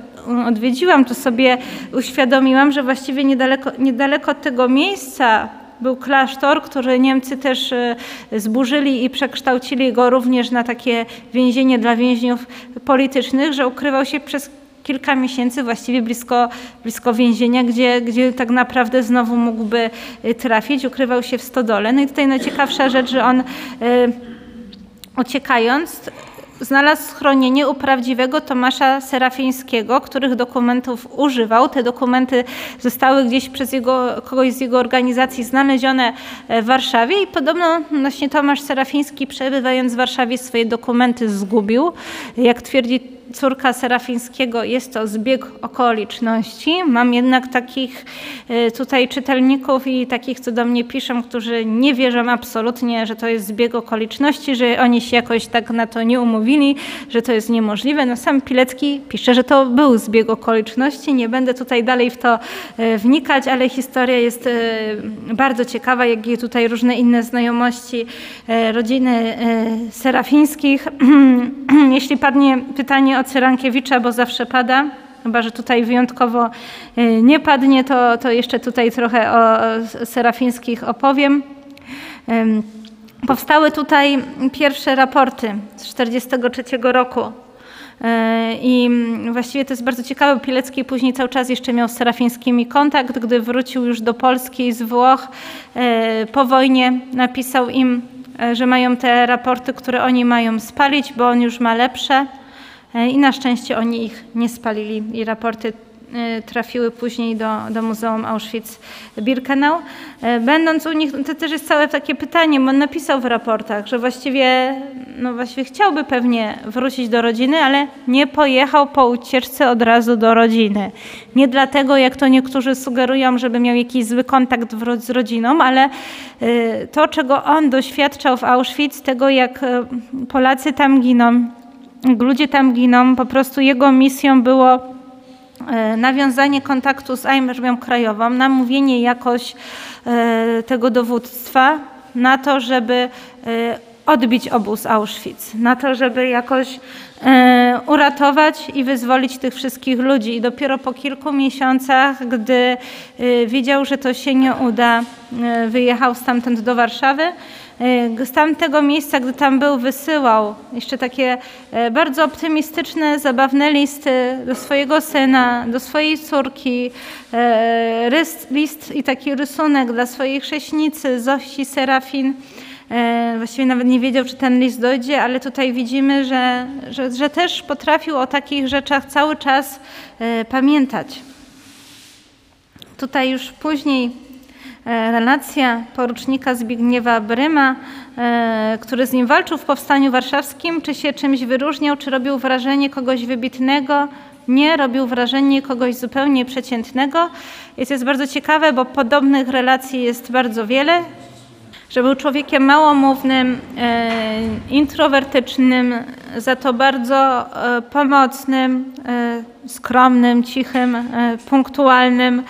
odwiedziłam, to sobie uświadomiłam, że właściwie niedaleko, niedaleko tego miejsca był klasztor, który Niemcy też e, zburzyli i przekształcili go również na takie więzienie dla więźniów politycznych, że ukrywał się przez kilka miesięcy właściwie blisko, blisko więzienia, gdzie, gdzie tak naprawdę znowu mógłby e, trafić. Ukrywał się w stodole. No i tutaj najciekawsza rzecz, że on e, uciekając znalazł schronienie u prawdziwego Tomasza Serafińskiego, których dokumentów używał. Te dokumenty zostały gdzieś przez jego, kogoś z jego organizacji znalezione w Warszawie i podobno właśnie Tomasz Serafiński przebywając w Warszawie swoje dokumenty zgubił. Jak twierdzi córka Serafińskiego jest to zbieg okoliczności. Mam jednak takich e, tutaj czytelników i takich, co do mnie piszą, którzy nie wierzą absolutnie, że to jest zbieg okoliczności, że oni się jakoś tak na to nie umówili, że to jest niemożliwe. No sam Pilecki pisze, że to był zbieg okoliczności. Nie będę tutaj dalej w to e, wnikać, ale historia jest e, bardzo ciekawa, jak i tutaj różne inne znajomości rodziny Serafińskich. Jeśli padnie pytanie o Cyrankiewicza, bo zawsze pada. Chyba, że tutaj wyjątkowo y, nie padnie, to, to jeszcze tutaj trochę o Serafińskich opowiem. Powstały tutaj pierwsze raporty z 1943 roku. Y, I właściwie to jest bardzo ciekawe. Pilecki później cały czas jeszcze miał z Serafińskimi kontakt. Gdy wrócił już do Polski z Włoch y, po wojnie, napisał im, że mają te raporty, które oni mają spalić, bo on już ma lepsze. E, i na szczęście oni ich nie spalili i raporty trafiły później do, do Muzeum Auschwitz-Birkenau. Będąc u nich, to też jest całe takie pytanie, bo on napisał w raportach, że właściwie, no właściwie chciałby pewnie wrócić do rodziny, ale nie pojechał po ucieczce od razu do rodziny. Nie dlatego, jak to niektórzy sugerują, żeby miał jakiś zły kontakt z rodziną, ale to, czego on doświadczał w Auschwitz, tego jak Polacy tam giną, ludzie tam giną. Po prostu jego misją było e, nawiązanie kontaktu z Armią Krajową, namówienie jakoś e, tego dowództwa na to, żeby e, odbić obóz Auschwitz, na to, żeby jakoś uratować i wyzwolić tych wszystkich ludzi. I dopiero po kilku miesiącach, gdy wiedział, że to się nie uda, wyjechał stamtąd do Warszawy. E, z tamtego miejsca, gdy tam był, wysyłał jeszcze takie e, bardzo optymistyczne, zabawne listy do swojego syna, do swojej córki, e, list i taki rysunek dla swojej chrześnicy Zosi Serafin. Właściwie nawet nie wiedział, czy ten list dojdzie, ale tutaj widzimy, że, że, że też potrafił o takich rzeczach cały czas pamiętać. Tutaj już później E, relacja porucznika Zbigniewa Bryma, e, który z nim walczył w Powstaniu Warszawskim, czy się czymś wyróżniał, czy robił wrażenie kogoś wybitnego, nie, robił wrażenie kogoś zupełnie przeciętnego. To jest bardzo ciekawe, bo podobnych relacji jest bardzo wiele. Że był człowiekiem małomównym, e, introwertycznym, za to bardzo pomocnym, skromnym, cichym, punktualnym.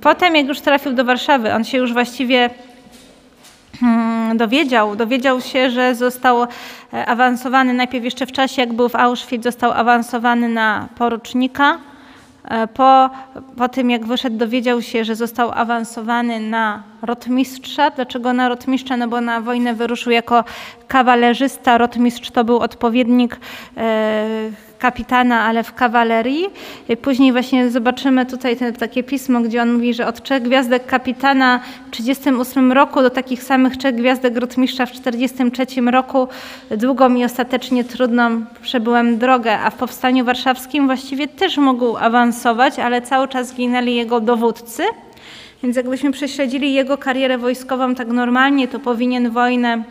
Potem, jak już trafił do Warszawy, on się już właściwie hmm, dowiedział, dowiedział się, że został e, awansowany najpierw jeszcze w czasie, jak był w Auschwitz, został awansowany na porucznika. E, po, po tym, jak wyszedł, dowiedział się, że został awansowany na rotmistrza. Dlaczego na rotmistrza? No bo na wojnę wyruszył jako kawalerzysta. Rotmistrz to był odpowiednik e, kapitana, ale w kawalerii. Później właśnie zobaczymy tutaj te, takie pismo, gdzie on mówi, że od trzech gwiazdek kapitana w 1938 roku do takich samych trzech gwiazdek rotmistrza w 1943 roku długą i ostatecznie trudną przebyłem drogę, a w Powstaniu Warszawskim właściwie też mógł awansować, ale cały czas ginęli jego dowódcy. Więc jakbyśmy prześledzili jego karierę wojskową tak normalnie, to powinien wojnę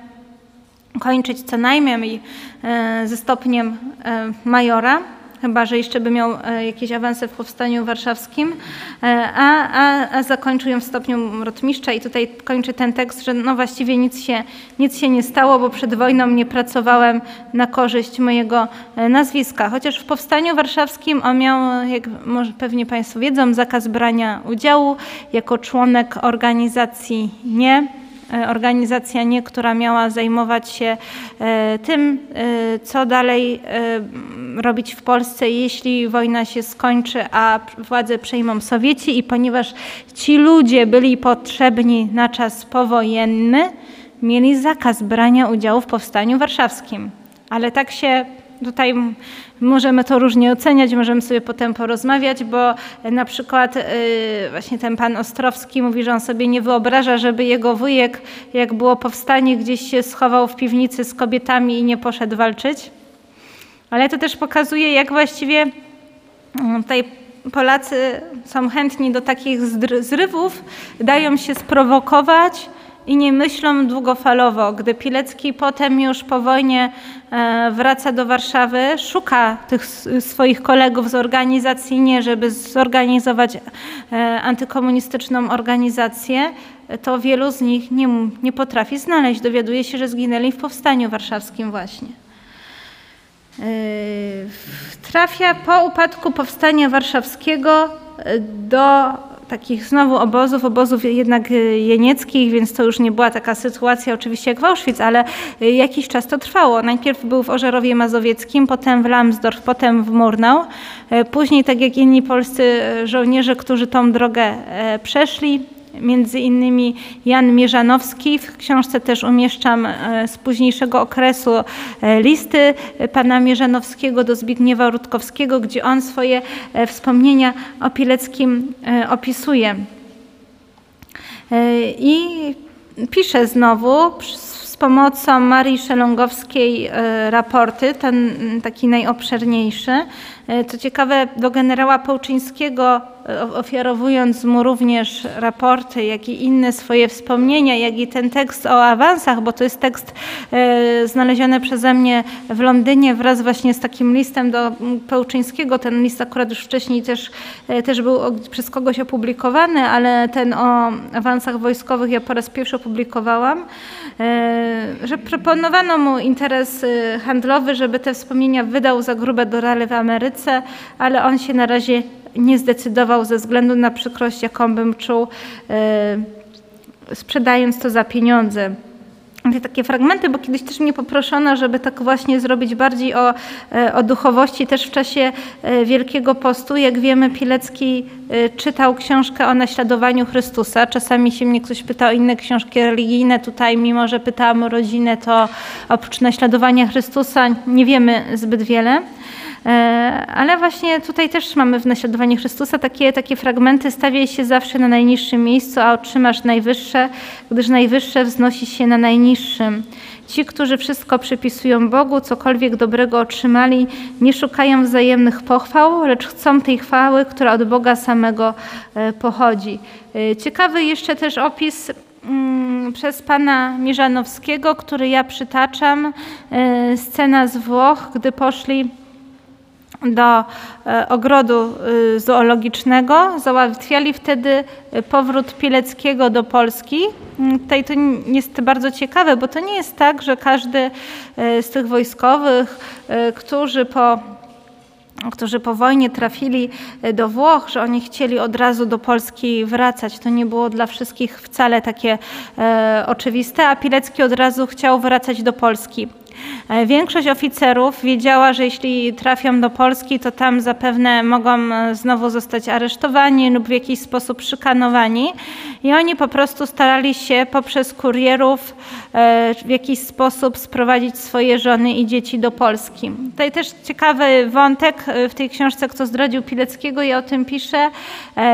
kończyć co najmniej e, ze stopniem e, majora, chyba że jeszcze by miał e, jakieś awanse w powstaniu warszawskim, a, a, a zakończył ją w stopniu rotmistrza i tutaj kończy ten tekst, że no właściwie nic się, nic się nie stało, bo przed wojną nie pracowałem na korzyść mojego nazwiska. Chociaż w powstaniu warszawskim on miał, jak może pewnie Państwo wiedzą, zakaz brania udziału jako członek organizacji nie organizacja nie, która miała zajmować się e, tym, e, co dalej robić w Polsce, jeśli wojna się skończy, a władzę przejmą Sowieci i ponieważ ci ludzie byli potrzebni na czas powojenny, mieli zakaz brania udziału w powstaniu warszawskim. Ale tak się tutaj możemy to różnie oceniać, możemy sobie potem porozmawiać, bo na przykład y, właśnie ten pan Ostrowski mówi, że on sobie nie wyobraża, żeby jego wujek, jak było powstanie, gdzieś się schował w piwnicy z kobietami i nie poszedł walczyć. Ale to też pokazuje, jak właściwie mm, tutaj Polacy są chętni do takich zrywów, dają się sprowokować, i nie myślą długofalowo. Gdy Pilecki potem już po wojnie e, wraca do Warszawy, szuka tych swoich kolegów z organizacji nie, żeby zorganizować e, antykomunistyczną organizację, to wielu z nich nie, nie potrafi znaleźć. Dowiaduje się, że zginęli w powstaniu warszawskim właśnie. E, trafia po upadku powstania warszawskiego do takich znowu obozów, obozów jednak y, jenieckich, więc to już nie była taka sytuacja oczywiście jak w Auschwitz, ale y, jakiś czas to trwało. Najpierw był w Ożerowie Mazowieckim, potem w Lambsdorff, potem w Murnau. Y, później, tak jak inni polscy żołnierze, którzy tą drogę przeszli, między innymi Jan Mierzanowski. W książce też umieszczam e, z późniejszego okresu e, listy pana Mierzanowskiego do Zbigniewa Rutkowskiego, gdzie on swoje e, wspomnienia o Pileckim opisuje. I pisze znowu pomocą Marii Szelongowskiej raporty, ten taki najobszerniejszy. E, co ciekawe, do generała Połczyńskiego ofiarowując mu również raporty, jak i inne swoje wspomnienia, jak i ten tekst o awansach, bo to jest tekst znaleziony przeze mnie w Londynie wraz właśnie z takim listem do Pełczyńskiego. Ten list akurat już wcześniej też, też był przez kogoś opublikowany, ale ten o awansach wojskowych ja po raz pierwszy opublikowałam. E, że proponowano mu interes handlowy, żeby te wspomnienia wydał za grube dorale w Ameryce, ale on się na razie nie zdecydował ze względu na przykrość, jaką bym czuł, e, sprzedając to za pieniądze takie fragmenty, bo kiedyś też mnie poproszono, żeby tak właśnie zrobić bardziej o, e, o duchowości też w czasie e, Wielkiego Postu. Jak wiemy, Pilecki czytał książkę o naśladowaniu Chrystusa. Czasami się mnie ktoś pyta o inne książki religijne. Tutaj, mimo że pytałam o rodzinę, to oprócz naśladowania Chrystusa nie wiemy zbyt wiele. E, ale właśnie tutaj też mamy w naśladowaniu Chrystusa takie, takie fragmenty, stawiaj się zawsze na najniższym miejscu, a otrzymasz najwyższe, gdyż najwyższe wznosi się na najniższym. Ci, którzy wszystko przypisują Bogu, cokolwiek dobrego otrzymali, nie szukają wzajemnych pochwał, lecz chcą tej chwały, która od Boga samego e, pochodzi. E, ciekawy jeszcze też opis mm, przez pana Mirzanowskiego, który ja przytaczam, scena z Włoch, gdy poszli do e, ogrodu y, zoologicznego. Załatwiali wtedy y, powrót Pileckiego do Polski. Mm, tutaj to jest bardzo ciekawe, bo to nie jest tak, że każdy y, z tych wojskowych, którzy po którzy po wojnie trafili do Włoch, że oni chcieli od razu do Polski wracać. To nie było dla wszystkich wcale takie e, oczywiste, a Pilecki od razu chciał wracać do Polski. E, większość oficerów wiedziała, że jeśli trafią do Polski, to tam zapewne mogą e, znowu zostać aresztowani lub w jakiś sposób szykanowani. I oni po prostu starali się poprzez kurierów e, w jakiś sposób sprowadzić swoje żony i dzieci do Polski. Tutaj też ciekawy wątek w tej książce, kto zdradził Pileckiego, ja o tym piszę.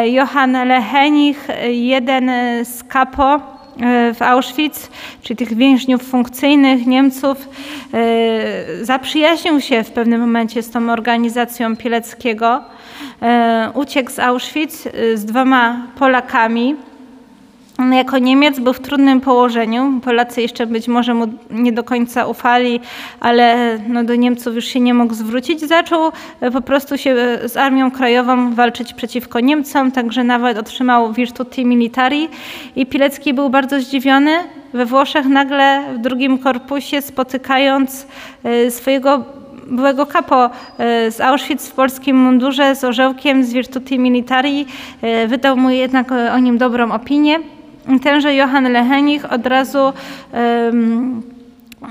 Johann Lehenich, jeden z kapo w Auschwitz, czyli tych więźniów funkcyjnych Niemców, e, zaprzyjaźnił się w pewnym momencie z tą organizacją Pileckiego. E, uciekł z Auschwitz z dwoma Polakami, jako Niemiec był w trudnym położeniu. Polacy jeszcze być może mu nie do końca ufali, ale no do Niemców już się nie mógł zwrócić. Zaczął e, po prostu się e, z Armią Krajową walczyć przeciwko Niemcom, także nawet otrzymał Virtuti Militari i Pilecki był bardzo zdziwiony. We Włoszech nagle w drugim korpusie spotykając e, swojego byłego kapo z Auschwitz w polskim mundurze z orzełkiem z Virtuti Militari. Wydał mu jednak o nim dobrą opinię tenże Johann Lehenich od razu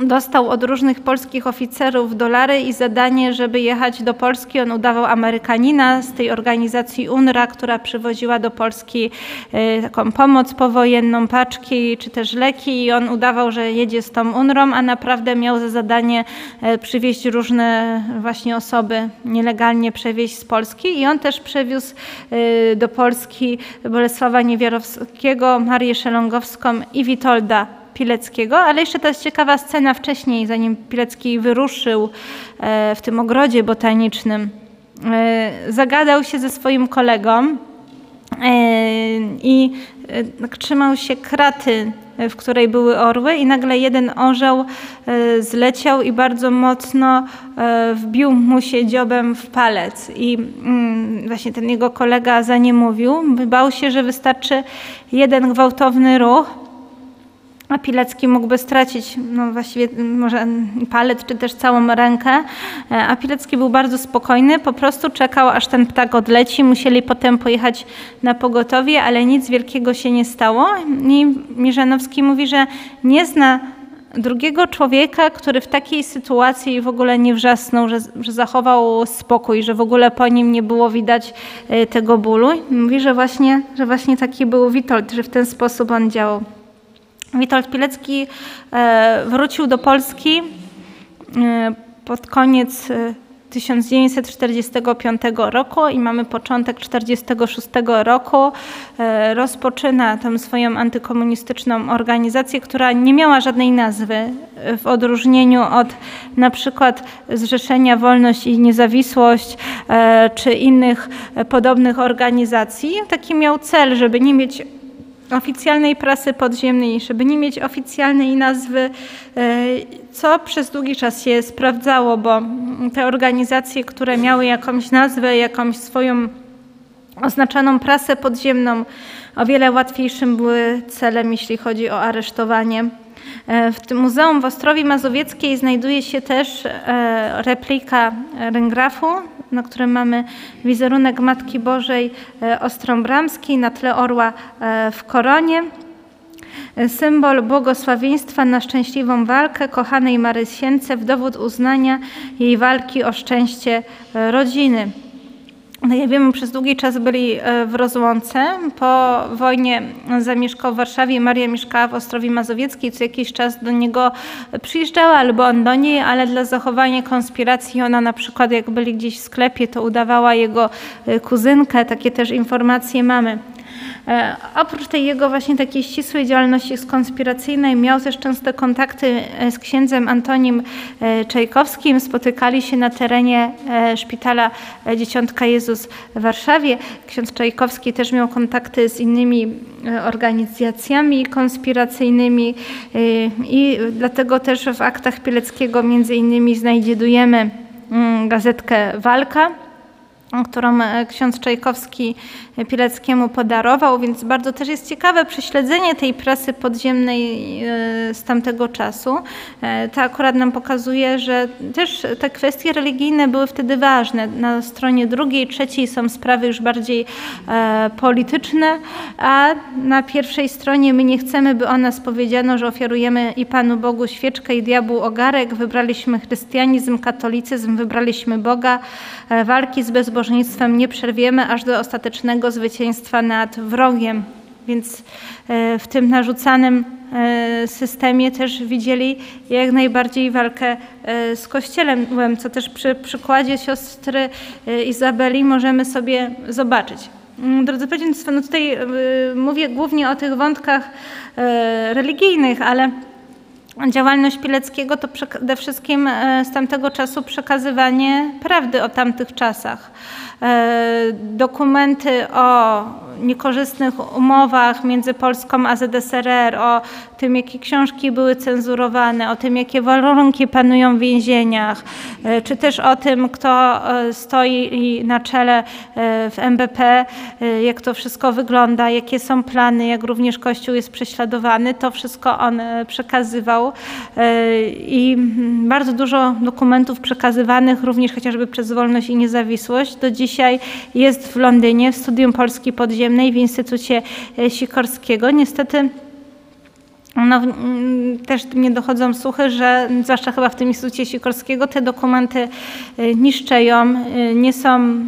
dostał od różnych polskich oficerów dolary i zadanie, żeby jechać do Polski. On udawał Amerykanina z tej organizacji UNRWA, która przywoziła do Polski e, taką pomoc powojenną, paczki czy też leki i on udawał, że jedzie z tą UNRWą, a naprawdę miał za zadanie e, przywieźć różne właśnie osoby, nielegalnie przewieźć z Polski i on też przewiózł e, do Polski Bolesława Niewiarowskiego, Marię Szelongowską i Witolda Pileckiego, ale jeszcze jest ciekawa scena wcześniej, zanim Pilecki wyruszył e, w tym ogrodzie botanicznym. E, zagadał się ze swoim kolegą e, i trzymał się kraty, w której były orły i nagle jeden orzeł zleciał i bardzo mocno wbił mu się dziobem w palec. I mm, właśnie ten jego kolega za nie mówił. Bał się, że wystarczy jeden gwałtowny ruch, a Pilecki mógłby stracić no właściwie może palec czy też całą rękę, e, a Pilecki był bardzo spokojny, po prostu czekał aż ten ptak odleci, musieli potem pojechać na pogotowie, ale nic wielkiego się nie stało i Mirzanowski mówi, że nie zna drugiego człowieka, który w takiej sytuacji w ogóle nie wrzasnął, że, że zachował spokój, że w ogóle po nim nie było widać e, tego bólu. Mówi, że właśnie, że właśnie taki był Witold, że w ten sposób on działał. Witold Pilecki e, wrócił do Polski e, pod koniec 1945 roku i mamy początek 1946 roku. E, rozpoczyna tę swoją antykomunistyczną organizację, która nie miała żadnej nazwy, w odróżnieniu od na przykład Zrzeszenia Wolność i Niezawisłość e, czy innych podobnych organizacji. Taki miał cel, żeby nie mieć oficjalnej prasy podziemnej, żeby nie mieć oficjalnej nazwy, e, co przez długi czas się sprawdzało, bo te organizacje, które miały jakąś nazwę, jakąś swoją oznaczoną prasę podziemną, o wiele łatwiejszym były celem, jeśli chodzi o aresztowanie. E, w tym Muzeum w Ostrowi Mazowieckiej znajduje się też e, replika ryngrafu na którym mamy wizerunek Matki Bożej e, Ostrąbramskiej na tle orła w koronie. Symbol błogosławieństwa na szczęśliwą walkę kochanej Marysience w dowód uznania jej walki o szczęście rodziny. No ja wiem, przez długi czas byli w rozłące. Po wojnie zamieszkał w Warszawie. Maria mieszkała w Ostrowi Mazowieckiej. Co jakiś czas do niego przyjeżdżała albo on do niej, ale dla zachowania konspiracji ona na przykład jak byli gdzieś w sklepie, to udawała jego y, kuzynkę. Takie też informacje mamy. E, oprócz tej jego właśnie takiej ścisłej działalności konspiracyjnej miał też częste kontakty e, z księdzem Antonim e, Czajkowskim. Spotykali się na terenie szpitala Dzieciątka Jezus w Warszawie. Ksiądz Czajkowski też miał kontakty z innymi organizacjami konspiracyjnymi i dlatego też w aktach Pileckiego między innymi znajdujemy mm, gazetkę Walka którą e, ksiądz Czajkowski Pileckiemu podarował, więc bardzo też jest ciekawe prześledzenie tej prasy podziemnej e, z tamtego czasu. E, to akurat nam pokazuje, że też te kwestie religijne były wtedy ważne. Na stronie drugiej, trzeciej są sprawy już bardziej polityczne, a na pierwszej stronie my nie chcemy, by o nas powiedziano, że ofiarujemy i Panu Bogu świeczkę i diabłu ogarek, wybraliśmy chrystianizm, katolicyzm, wybraliśmy Boga, walki z bezbożnością bezbożnictwem nie przerwiemy aż do ostatecznego zwycięstwa nad wrogiem. Więc e, w tym narzucanym e, systemie też widzieli jak najbardziej walkę e, z Kościelem, co też przy przykładzie siostry Izabeli możemy sobie zobaczyć. Mm, drodzy Państwo, no tutaj mówię głównie o tych wątkach religijnych, ale działalność Pileckiego to przede wszystkim e, z tamtego czasu przekazywanie prawdy o tamtych czasach. E, dokumenty o niekorzystnych umowach między Polską a ZSRR, o tym, jakie książki były cenzurowane, o tym, jakie warunki panują w więzieniach, e, czy też o tym, kto stoi na czele w MBP, jak to wszystko wygląda, jakie są plany, jak również Kościół jest prześladowany. To wszystko on przekazywał E, i bardzo dużo dokumentów przekazywanych również chociażby przez Wolność i Niezawisłość do dzisiaj jest w Londynie w Studium Polski Podziemnej w Instytucie e, Sikorskiego. Niestety no, też mnie dochodzą słuchy, że zwłaszcza chyba w tym Instytucie Sikorskiego te dokumenty e, niszczeją, nie są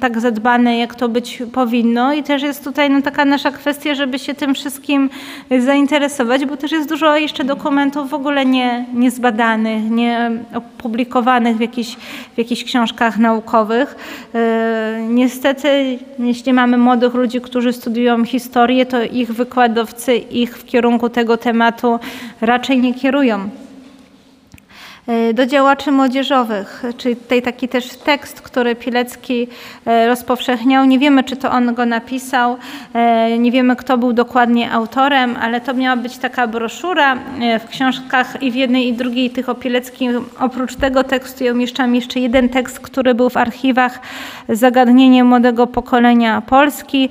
tak zadbane, jak to być powinno. I też jest tutaj no, taka nasza kwestia, żeby się tym wszystkim zainteresować, bo też jest dużo jeszcze dokumentów w ogóle nie, niezbadanych, nie opublikowanych w, jakichś, w jakichś książkach naukowych. E, niestety, jeśli mamy młodych ludzi, którzy studiują historię, to ich wykładowcy ich w kierunku tego tematu raczej nie kierują. E, do działaczy młodzieżowych, czyli tutaj taki też tekst, który Pilecki e, rozpowszechniał. Nie wiemy, czy to on go napisał, e, nie wiemy, kto był dokładnie autorem, ale to miała być taka broszura. W książkach i w jednej i drugiej tych o Pileckim, oprócz tego tekstu ja umieszczam jeszcze jeden tekst, który był w archiwach Zagadnienie młodego pokolenia Polski,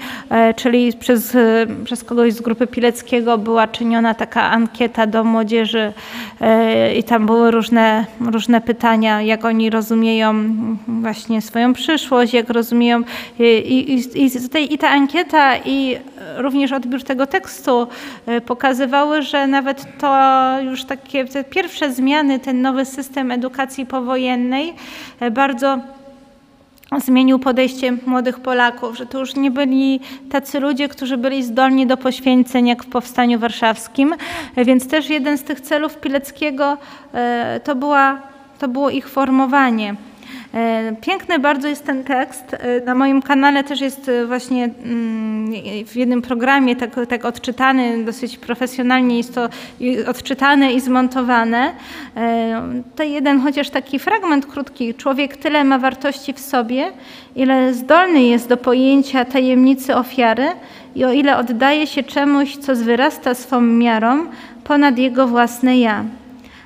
czyli przez, przez kogoś z grupy Pileckiego była czyniona taka ankieta do młodzieży i tam były różne różne, pytania, jak oni rozumieją właśnie swoją przyszłość, jak rozumieją i, i, i, i ta ankieta i również odbiór tego tekstu e, pokazywały, że nawet to już takie te pierwsze zmiany, ten nowy system edukacji powojennej e, bardzo zmienił podejście młodych Polaków, że to już nie byli tacy ludzie, którzy byli zdolni do poświęceń jak w Powstaniu Warszawskim, więc też jeden z tych celów Pileckiego e, to, była, to było ich formowanie. E, piękny bardzo jest ten tekst. E, na moim kanale też jest e, właśnie mm, w jednym programie tak, tak odczytany, dosyć profesjonalnie jest to odczytane i zmontowane. To jeden chociaż taki fragment krótki. Człowiek tyle ma wartości w sobie, ile zdolny jest do pojęcia tajemnicy ofiary i o ile oddaje się czemuś, co zwyrasta swą miarą ponad jego własne ja.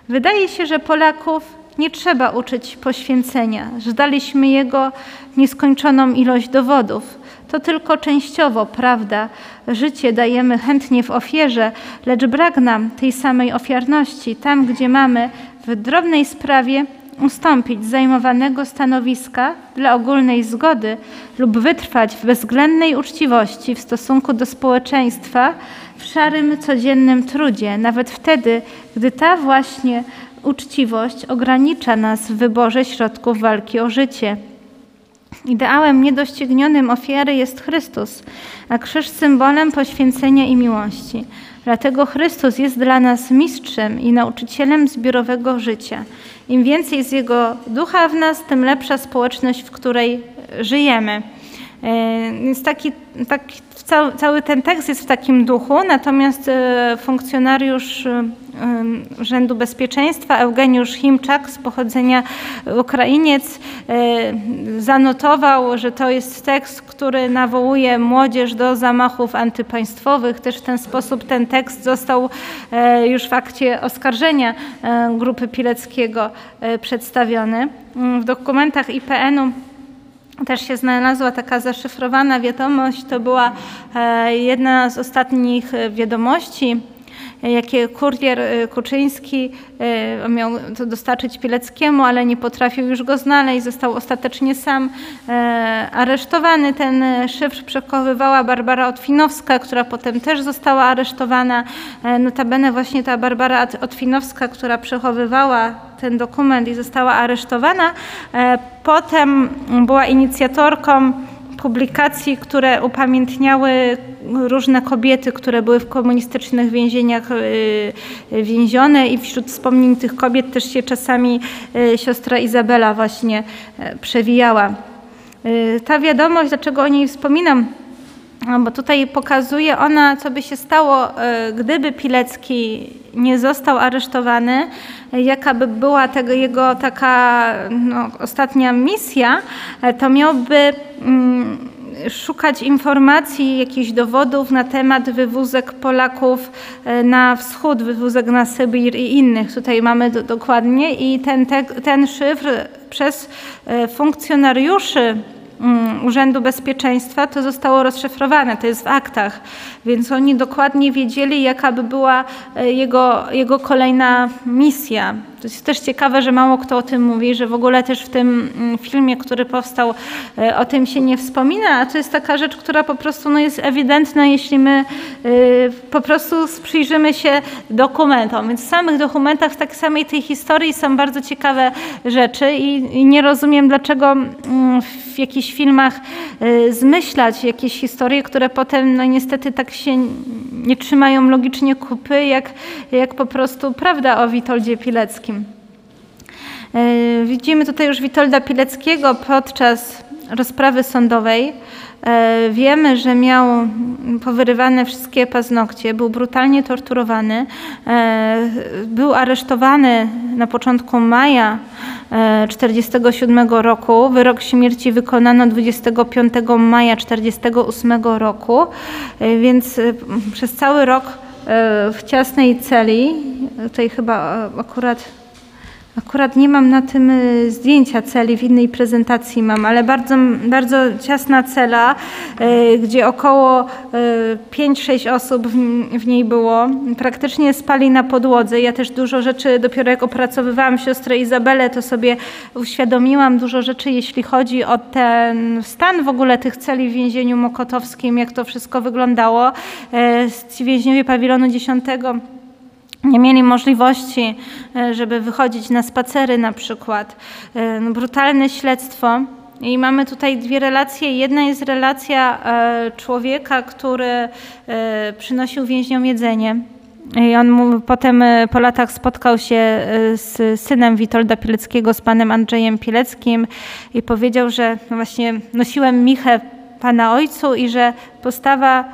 Wydaje się, że Polaków nie trzeba uczyć poświęcenia, że daliśmy Jego nieskończoną ilość dowodów. To tylko częściowo prawda. Życie dajemy chętnie w ofierze, lecz brak nam tej samej ofiarności tam, gdzie mamy w drobnej sprawie ustąpić zajmowanego stanowiska dla ogólnej zgody lub wytrwać w bezwzględnej uczciwości w stosunku do społeczeństwa w szarym, codziennym trudzie, nawet wtedy, gdy ta właśnie uczciwość ogranicza nas w wyborze środków walki o życie. Ideałem niedoścignionym ofiary jest Chrystus, a krzyż symbolem poświęcenia i miłości. Dlatego Chrystus jest dla nas mistrzem i nauczycielem zbiorowego życia. Im więcej z Jego ducha w nas, tym lepsza społeczność, w której żyjemy. Jest e, taki, taki cały, ten tekst jest w takim duchu, natomiast e, funkcjonariusz Urzędu Bezpieczeństwa Eugeniusz Himczak z pochodzenia Ukrainiec zanotował, że to jest tekst, który nawołuje młodzież do zamachów antypaństwowych. Też w ten sposób ten tekst został już w akcie oskarżenia grupy Pileckiego przedstawiony. W dokumentach IPN-u też się znalazła taka zaszyfrowana wiadomość. To była e, jedna z ostatnich e, wiadomości, jakie kurier e, Kuczyński miał to dostarczyć Pileckiemu, ale nie potrafił już go znaleźć. Został ostatecznie sam aresztowany. Ten szyfr przechowywała Barbara Otwinowska, która potem też została aresztowana. Notabene właśnie ta Barbara Otwinowska, która przechowywała ten dokument i została aresztowana. E, potem była inicjatorką publikacji, które upamiętniały różne kobiety, które były w komunistycznych więzieniach e, więzione i wśród wspomnień tych kobiet też się czasami e, siostra Izabela właśnie przewijała. Ta wiadomość, dlaczego o niej wspominam, bo tutaj pokazuje ona, co by się stało, gdyby Pilecki nie został aresztowany, jaka by była tego jego taka no, ostatnia misja, to miałby mm, szukać informacji, jakichś dowodów na temat wywózek Polaków e, na wschód, wywózek na Sybir i innych. Tutaj mamy do, dokładnie i ten, te, ten szyfr przez e, funkcjonariuszy Urzędu Bezpieczeństwa to zostało rozszyfrowane, to jest w aktach. Więc oni dokładnie wiedzieli, jaka by była e, jego, jego kolejna misja. To jest też ciekawe, że mało kto o tym mówi, że w ogóle też w tym mm, filmie, który powstał, e, o tym się nie wspomina, a to jest taka rzecz, która po prostu no, jest ewidentna, jeśli my e, po prostu przyjrzymy się dokumentom. Więc w samych dokumentach, w tak samej tej historii są bardzo ciekawe rzeczy i, i nie rozumiem, dlaczego mm, w jakichś filmach zmyślać jakieś historie, które potem no niestety tak się nie trzymają logicznie kupy, jak, jak po prostu prawda o Witoldzie Pileckim. E, widzimy tutaj już Witolda Pileckiego podczas rozprawy sądowej. E, wiemy, że miał powyrywane wszystkie paznokcie, był brutalnie torturowany, był aresztowany na początku maja 1947 roku. Wyrok śmierci wykonano 25 maja 1948 roku, e, więc przez cały rok w ciasnej celi, tutaj chyba akurat Akurat nie mam na tym y, zdjęcia celi, w innej prezentacji mam, ale bardzo, bardzo ciasna cela, y, gdzie około 5-6 y, osób w niej było. Praktycznie spali na podłodze. Ja też dużo rzeczy, dopiero jak opracowywałam siostrę Izabelę, to sobie uświadomiłam dużo rzeczy, jeśli chodzi o ten stan w ogóle tych celi w więzieniu mokotowskim, jak to wszystko wyglądało. Ci więźniowie pawilonu 10 nie mieli możliwości, e, żeby wychodzić na spacery na przykład. E, brutalne śledztwo. I mamy tutaj dwie relacje. Jedna jest relacja e, człowieka, który przynosił więźniom jedzenie I on mu, potem po latach spotkał się z synem Witolda Pileckiego, z panem Andrzejem Pileckim i powiedział, że właśnie nosiłem michę pana ojcu i że postawa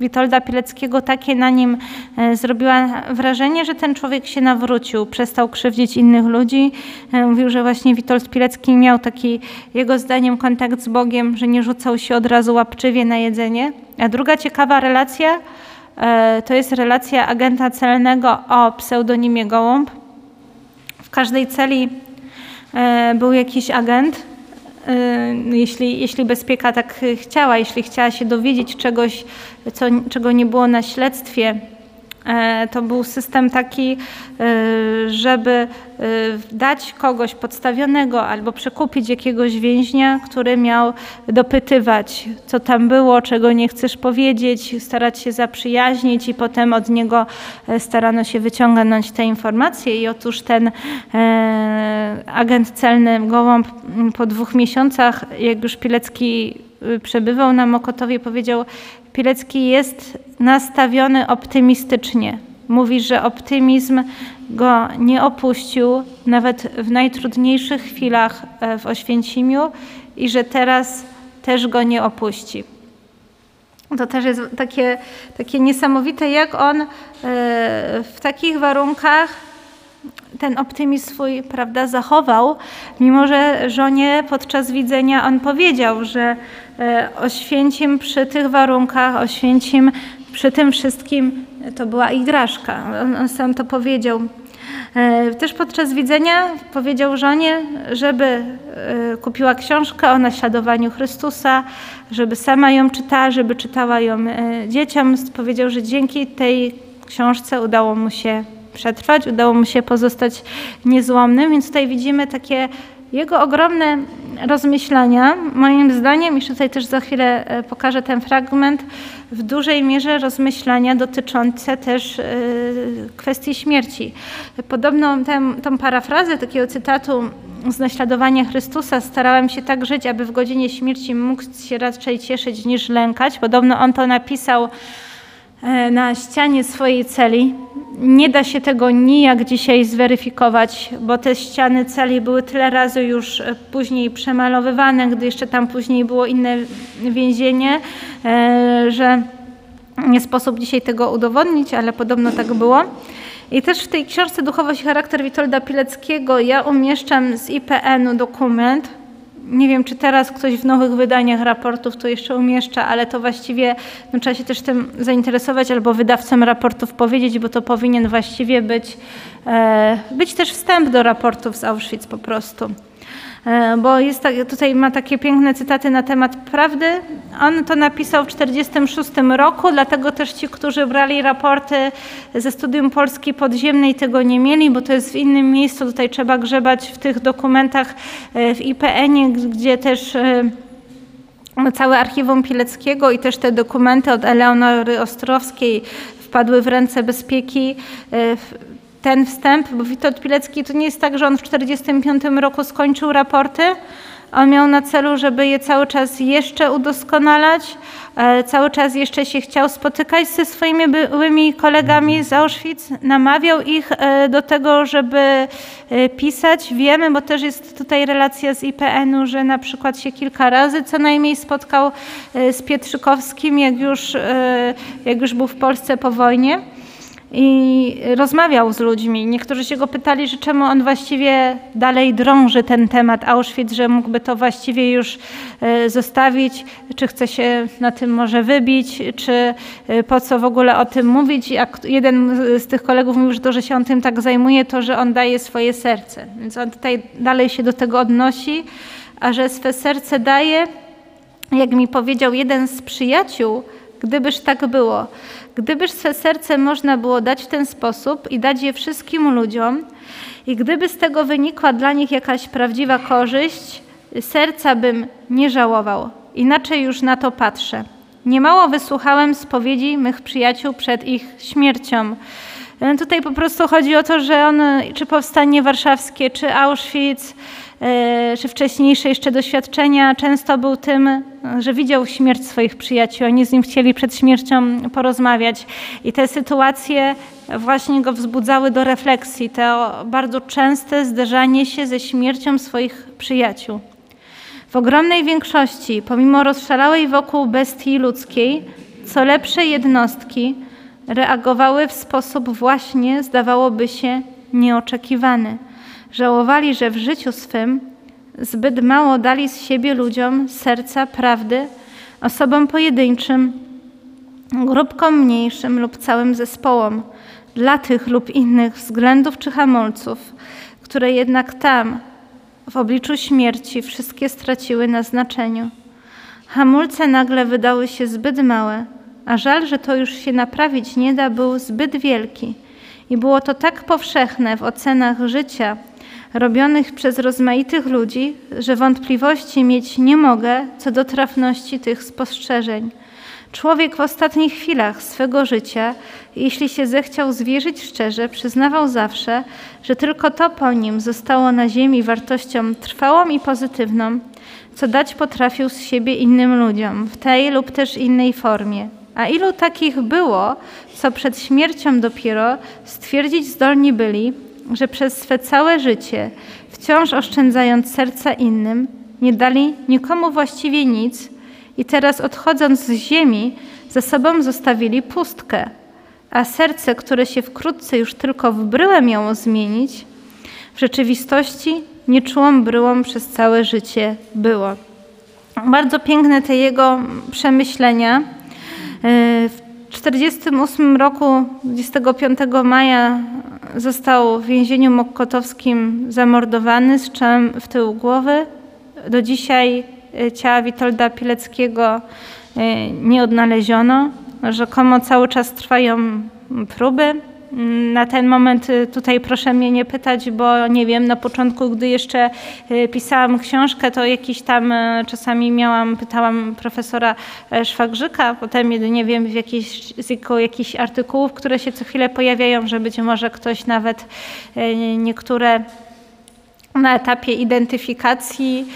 Witolda Pileckiego takie na nim e, zrobiła wrażenie, że ten człowiek się nawrócił, przestał krzywdzić innych ludzi. Mówił, że właśnie Witold Pilecki miał taki, jego zdaniem, kontakt z Bogiem, że nie rzucał się od razu łapczywie na jedzenie. A druga ciekawa relacja, E, to jest relacja agenta celnego o pseudonimie Gołąb. W każdej celi e, był jakiś agent, e, jeśli, jeśli bezpieka tak chciała, jeśli chciała się dowiedzieć czegoś, co, czego nie było na śledztwie, to był system taki, e, żeby e, dać kogoś podstawionego albo przekupić jakiegoś więźnia, który miał dopytywać, co tam było, czego nie chcesz powiedzieć, starać się zaprzyjaźnić i potem od niego starano się wyciągnąć te informacje. I otóż ten agent celny Gołąb po dwóch miesiącach, jak już Pilecki przebywał na Mokotowie, powiedział: Pilecki jest nastawiony optymistycznie. Mówi, że optymizm go nie opuścił nawet w najtrudniejszych chwilach e, w Oświęcimiu i że teraz też go nie opuści. To też jest takie, takie niesamowite, jak on e, w takich warunkach ten optymizm swój prawda, zachował, mimo że żonie podczas widzenia on powiedział, że Oświęcim przy tych warunkach, Oświęcim przy tym wszystkim to była igraszka. On, on sam to powiedział. E, też podczas widzenia powiedział żonie, żeby e, kupiła książkę o naśladowaniu Chrystusa, żeby sama ją czytała, żeby czytała ją dzieciom. Powiedział, że dzięki tej książce udało mu się przetrwać, udało mu się pozostać niezłomnym, więc tutaj widzimy takie jego ogromne rozmyślania, moim zdaniem, już tutaj też za chwilę e, pokażę ten fragment, w dużej mierze rozmyślania dotyczące też e, kwestii śmierci. Podobno tę, tą parafrazę takiego cytatu z naśladowania Chrystusa starałem się tak żyć, aby w godzinie śmierci mógł się raczej cieszyć niż lękać. Podobno on to napisał na ścianie swojej celi. Nie da się tego nijak dzisiaj zweryfikować, bo te ściany celi były tyle razy już e, później przemalowywane, gdy jeszcze tam później było inne więzienie, e, że nie sposób dzisiaj tego udowodnić, ale podobno tak było. I też w tej książce Duchowość i charakter Witolda Pileckiego ja umieszczam z IPN-u dokument, nie wiem, czy teraz ktoś w nowych wydaniach raportów to jeszcze umieszcza, ale to właściwie no, trzeba się też tym zainteresować albo wydawcom raportów powiedzieć, bo to powinien właściwie być, e, być też wstęp do raportów z Auschwitz po prostu. E, bo jest tutaj ma takie piękne cytaty na temat prawdy. On to napisał w 1946 roku, dlatego też ci, którzy brali raporty ze studium Polski Podziemnej tego nie mieli, bo to jest w innym miejscu. Tutaj trzeba grzebać w tych dokumentach e, w IPN-ie, gdzie też e, całe archiwum Pileckiego i też te dokumenty od Eleonory Ostrowskiej wpadły w ręce bezpieki ten wstęp, bo Witold Pilecki to nie jest tak, że on w 1945 roku skończył raporty. On miał na celu, żeby je cały czas jeszcze udoskonalać, e, cały czas jeszcze się chciał spotykać ze swoimi byłymi kolegami z Auschwitz, namawiał ich e, do tego, żeby e, pisać. Wiemy, bo też jest tutaj relacja z IPN-u, że na przykład się kilka razy co najmniej spotkał z Pietrzykowskim, jak już, jak już był w Polsce po wojnie i rozmawiał z ludźmi. Niektórzy się go pytali, że czemu on właściwie dalej drąży ten temat Auschwitz, że mógłby to właściwie już e, zostawić, czy chce się na tym może wybić, czy e, po co w ogóle o tym mówić. Jak jeden z tych kolegów mówił, że to, że się on tym tak zajmuje, to, że on daje swoje serce. Więc on tutaj dalej się do tego odnosi, a że swe serce daje, jak mi powiedział jeden z przyjaciół, gdybyż tak było, Gdybyż swe serce można było dać w ten sposób i dać je wszystkim ludziom, i gdyby z tego wynikła dla nich jakaś prawdziwa korzyść, serca bym nie żałował. Inaczej już na to patrzę. Niemało wysłuchałem spowiedzi mych przyjaciół przed ich śmiercią. E, tutaj po prostu chodzi o to, że on, czy powstanie warszawskie, czy Auschwitz, czy wcześniejsze jeszcze doświadczenia, często był tym, że widział śmierć swoich przyjaciół. Oni z nim chcieli przed śmiercią porozmawiać. I te sytuacje właśnie go wzbudzały do refleksji, to bardzo częste zderzanie się ze śmiercią swoich przyjaciół. W ogromnej większości, pomimo rozszalałej wokół bestii ludzkiej, co lepsze jednostki reagowały w sposób właśnie, zdawałoby się, nieoczekiwany. Żałowali, że w życiu swym zbyt mało dali z siebie ludziom serca, prawdy, osobom pojedynczym, grupkom mniejszym lub całym zespołom, dla tych lub innych względów czy hamulców, które jednak tam, w obliczu śmierci, wszystkie straciły na znaczeniu. Hamulce nagle wydały się zbyt małe, a żal, że to już się naprawić nie da, był zbyt wielki. I było to tak powszechne w ocenach życia, robionych przez rozmaitych ludzi, że wątpliwości mieć nie mogę co do trafności tych spostrzeżeń. Człowiek w ostatnich chwilach swego życia, jeśli się zechciał zwierzyć szczerze, przyznawał zawsze, że tylko to po nim zostało na ziemi wartością trwałą i pozytywną, co dać potrafił z siebie innym ludziom w tej lub też innej formie. A ilu takich było, co przed śmiercią dopiero stwierdzić zdolni byli, że przez swe całe życie, wciąż oszczędzając serca innym, nie dali nikomu właściwie nic i teraz odchodząc z ziemi, ze sobą zostawili pustkę, a serce, które się wkrótce już tylko w bryłę miało zmienić, w rzeczywistości nieczułą bryłą przez całe życie było. Bardzo piękne te jego przemyślenia. W 1948 roku, 25 maja, został w więzieniu mokotowskim zamordowany z czym w tył głowy. Do dzisiaj e, ciała Witolda Pileckiego e, nie odnaleziono. Rzekomo cały czas trwają próby. Na ten moment y, tutaj proszę mnie nie pytać, bo nie wiem, na początku, gdy jeszcze y, pisałam książkę, to jakiś tam y, czasami miałam, pytałam profesora e, Szwagrzyka, potem nie wiem, w jakiejś, z jakichś artykułów, które się co chwilę pojawiają, że być może ktoś nawet e, niektóre na etapie identyfikacji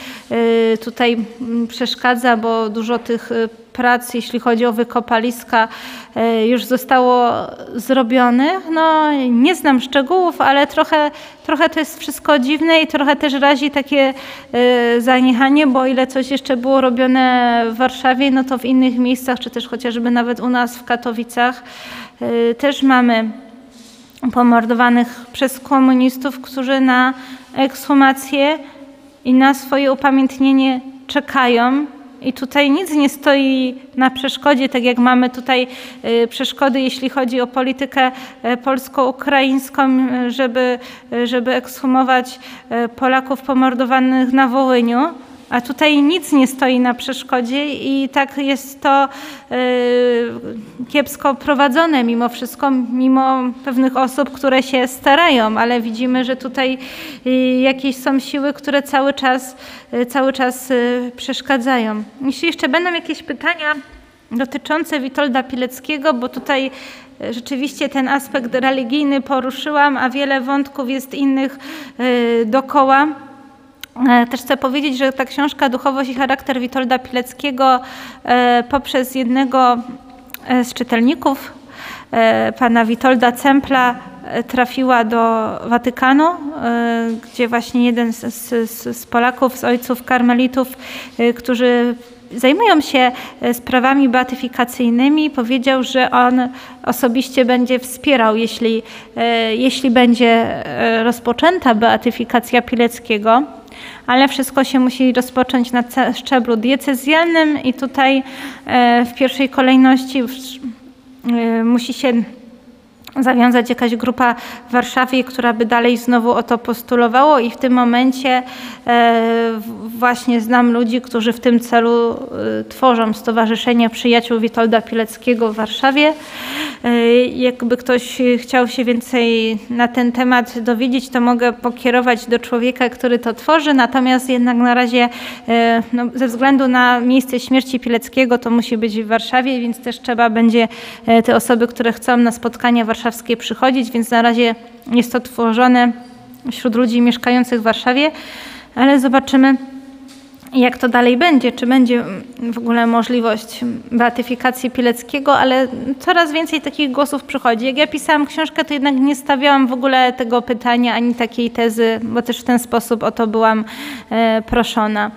tutaj mm, przeszkadza, bo dużo tych prac, jeśli chodzi o wykopaliska, e, już zostało zrobionych. No, nie znam szczegółów, ale trochę, trochę to jest wszystko dziwne i trochę też razi takie zaniechanie, bo ile coś jeszcze było robione w Warszawie, no to w innych miejscach, czy też chociażby nawet u nas w Katowicach, też mamy pomordowanych przez komunistów, którzy na ekshumację i na swoje upamiętnienie czekają. I tutaj nic nie stoi na przeszkodzie, tak jak mamy tutaj y, przeszkody, jeśli chodzi o politykę y, polsko-ukraińską, y, żeby, żeby ekshumować Polaków pomordowanych na Wołyniu. A tutaj nic nie stoi na przeszkodzie i tak jest to kiepsko prowadzone mimo wszystko, mimo pewnych osób, które się starają, ale widzimy, że tutaj jakieś są siły, które cały czas, cały czas przeszkadzają. Jeśli jeszcze będą jakieś pytania dotyczące Witolda Pileckiego, bo tutaj rzeczywiście ten aspekt religijny poruszyłam, a wiele wątków jest innych dokoła. E, też chcę powiedzieć, że ta książka Duchowość i charakter Witolda Pileckiego e, poprzez jednego e, z czytelników, pana Witolda Cempla, trafiła do Watykanu, gdzie właśnie jeden z, z, z Polaków, z ojców karmelitów, którzy zajmują się sprawami beatyfikacyjnymi, powiedział, że on osobiście będzie wspierał, jeśli, jeśli będzie rozpoczęta beatyfikacja Pileckiego ale wszystko się musi rozpocząć na szczeblu diecezjalnym i tutaj e, w pierwszej kolejności e, musi się zawiązać jakaś grupa w Warszawie, która by dalej znowu o to postulowało i w tym momencie e, właśnie znam ludzi, którzy w tym celu e, tworzą Stowarzyszenie Przyjaciół Witolda Pileckiego w Warszawie. E, jakby ktoś chciał się więcej na ten temat dowiedzieć, to mogę pokierować do człowieka, który to tworzy, natomiast jednak na razie no, ze względu na miejsce śmierci Pileckiego to musi być w Warszawie, więc też trzeba będzie te osoby, które chcą na spotkania w Warszawie warszawskie przychodzić, więc na razie jest to tworzone wśród ludzi mieszkających w Warszawie, ale zobaczymy, jak to dalej będzie, czy będzie w ogóle możliwość beatyfikacji Pileckiego, ale coraz więcej takich głosów przychodzi. Jak ja pisałam książkę, to jednak nie stawiałam w ogóle tego pytania ani takiej tezy, bo też w ten sposób o to byłam e, proszona.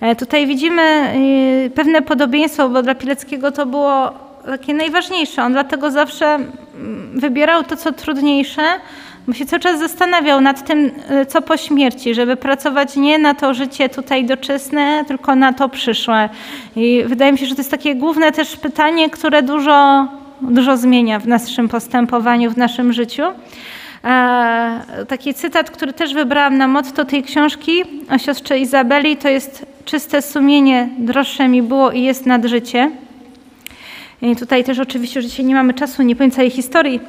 E, tutaj widzimy e, pewne podobieństwo, bo dla Pileckiego to było takie najważniejsze. On dlatego zawsze wybierał to, co trudniejsze, bo się cały czas zastanawiał nad tym, y, co po śmierci, żeby pracować nie na to życie tutaj doczesne, tylko na to przyszłe. I wydaje mi się, że to jest takie główne też pytanie, które dużo, dużo zmienia w naszym postępowaniu, w naszym życiu. Taki cytat, który też wybrałam na motto tej książki o siostrze Izabeli, to jest czyste sumienie droższe mi było i jest nad życie. Tutaj też oczywiście, że dzisiaj nie mamy czasu, nie powiem całej historii,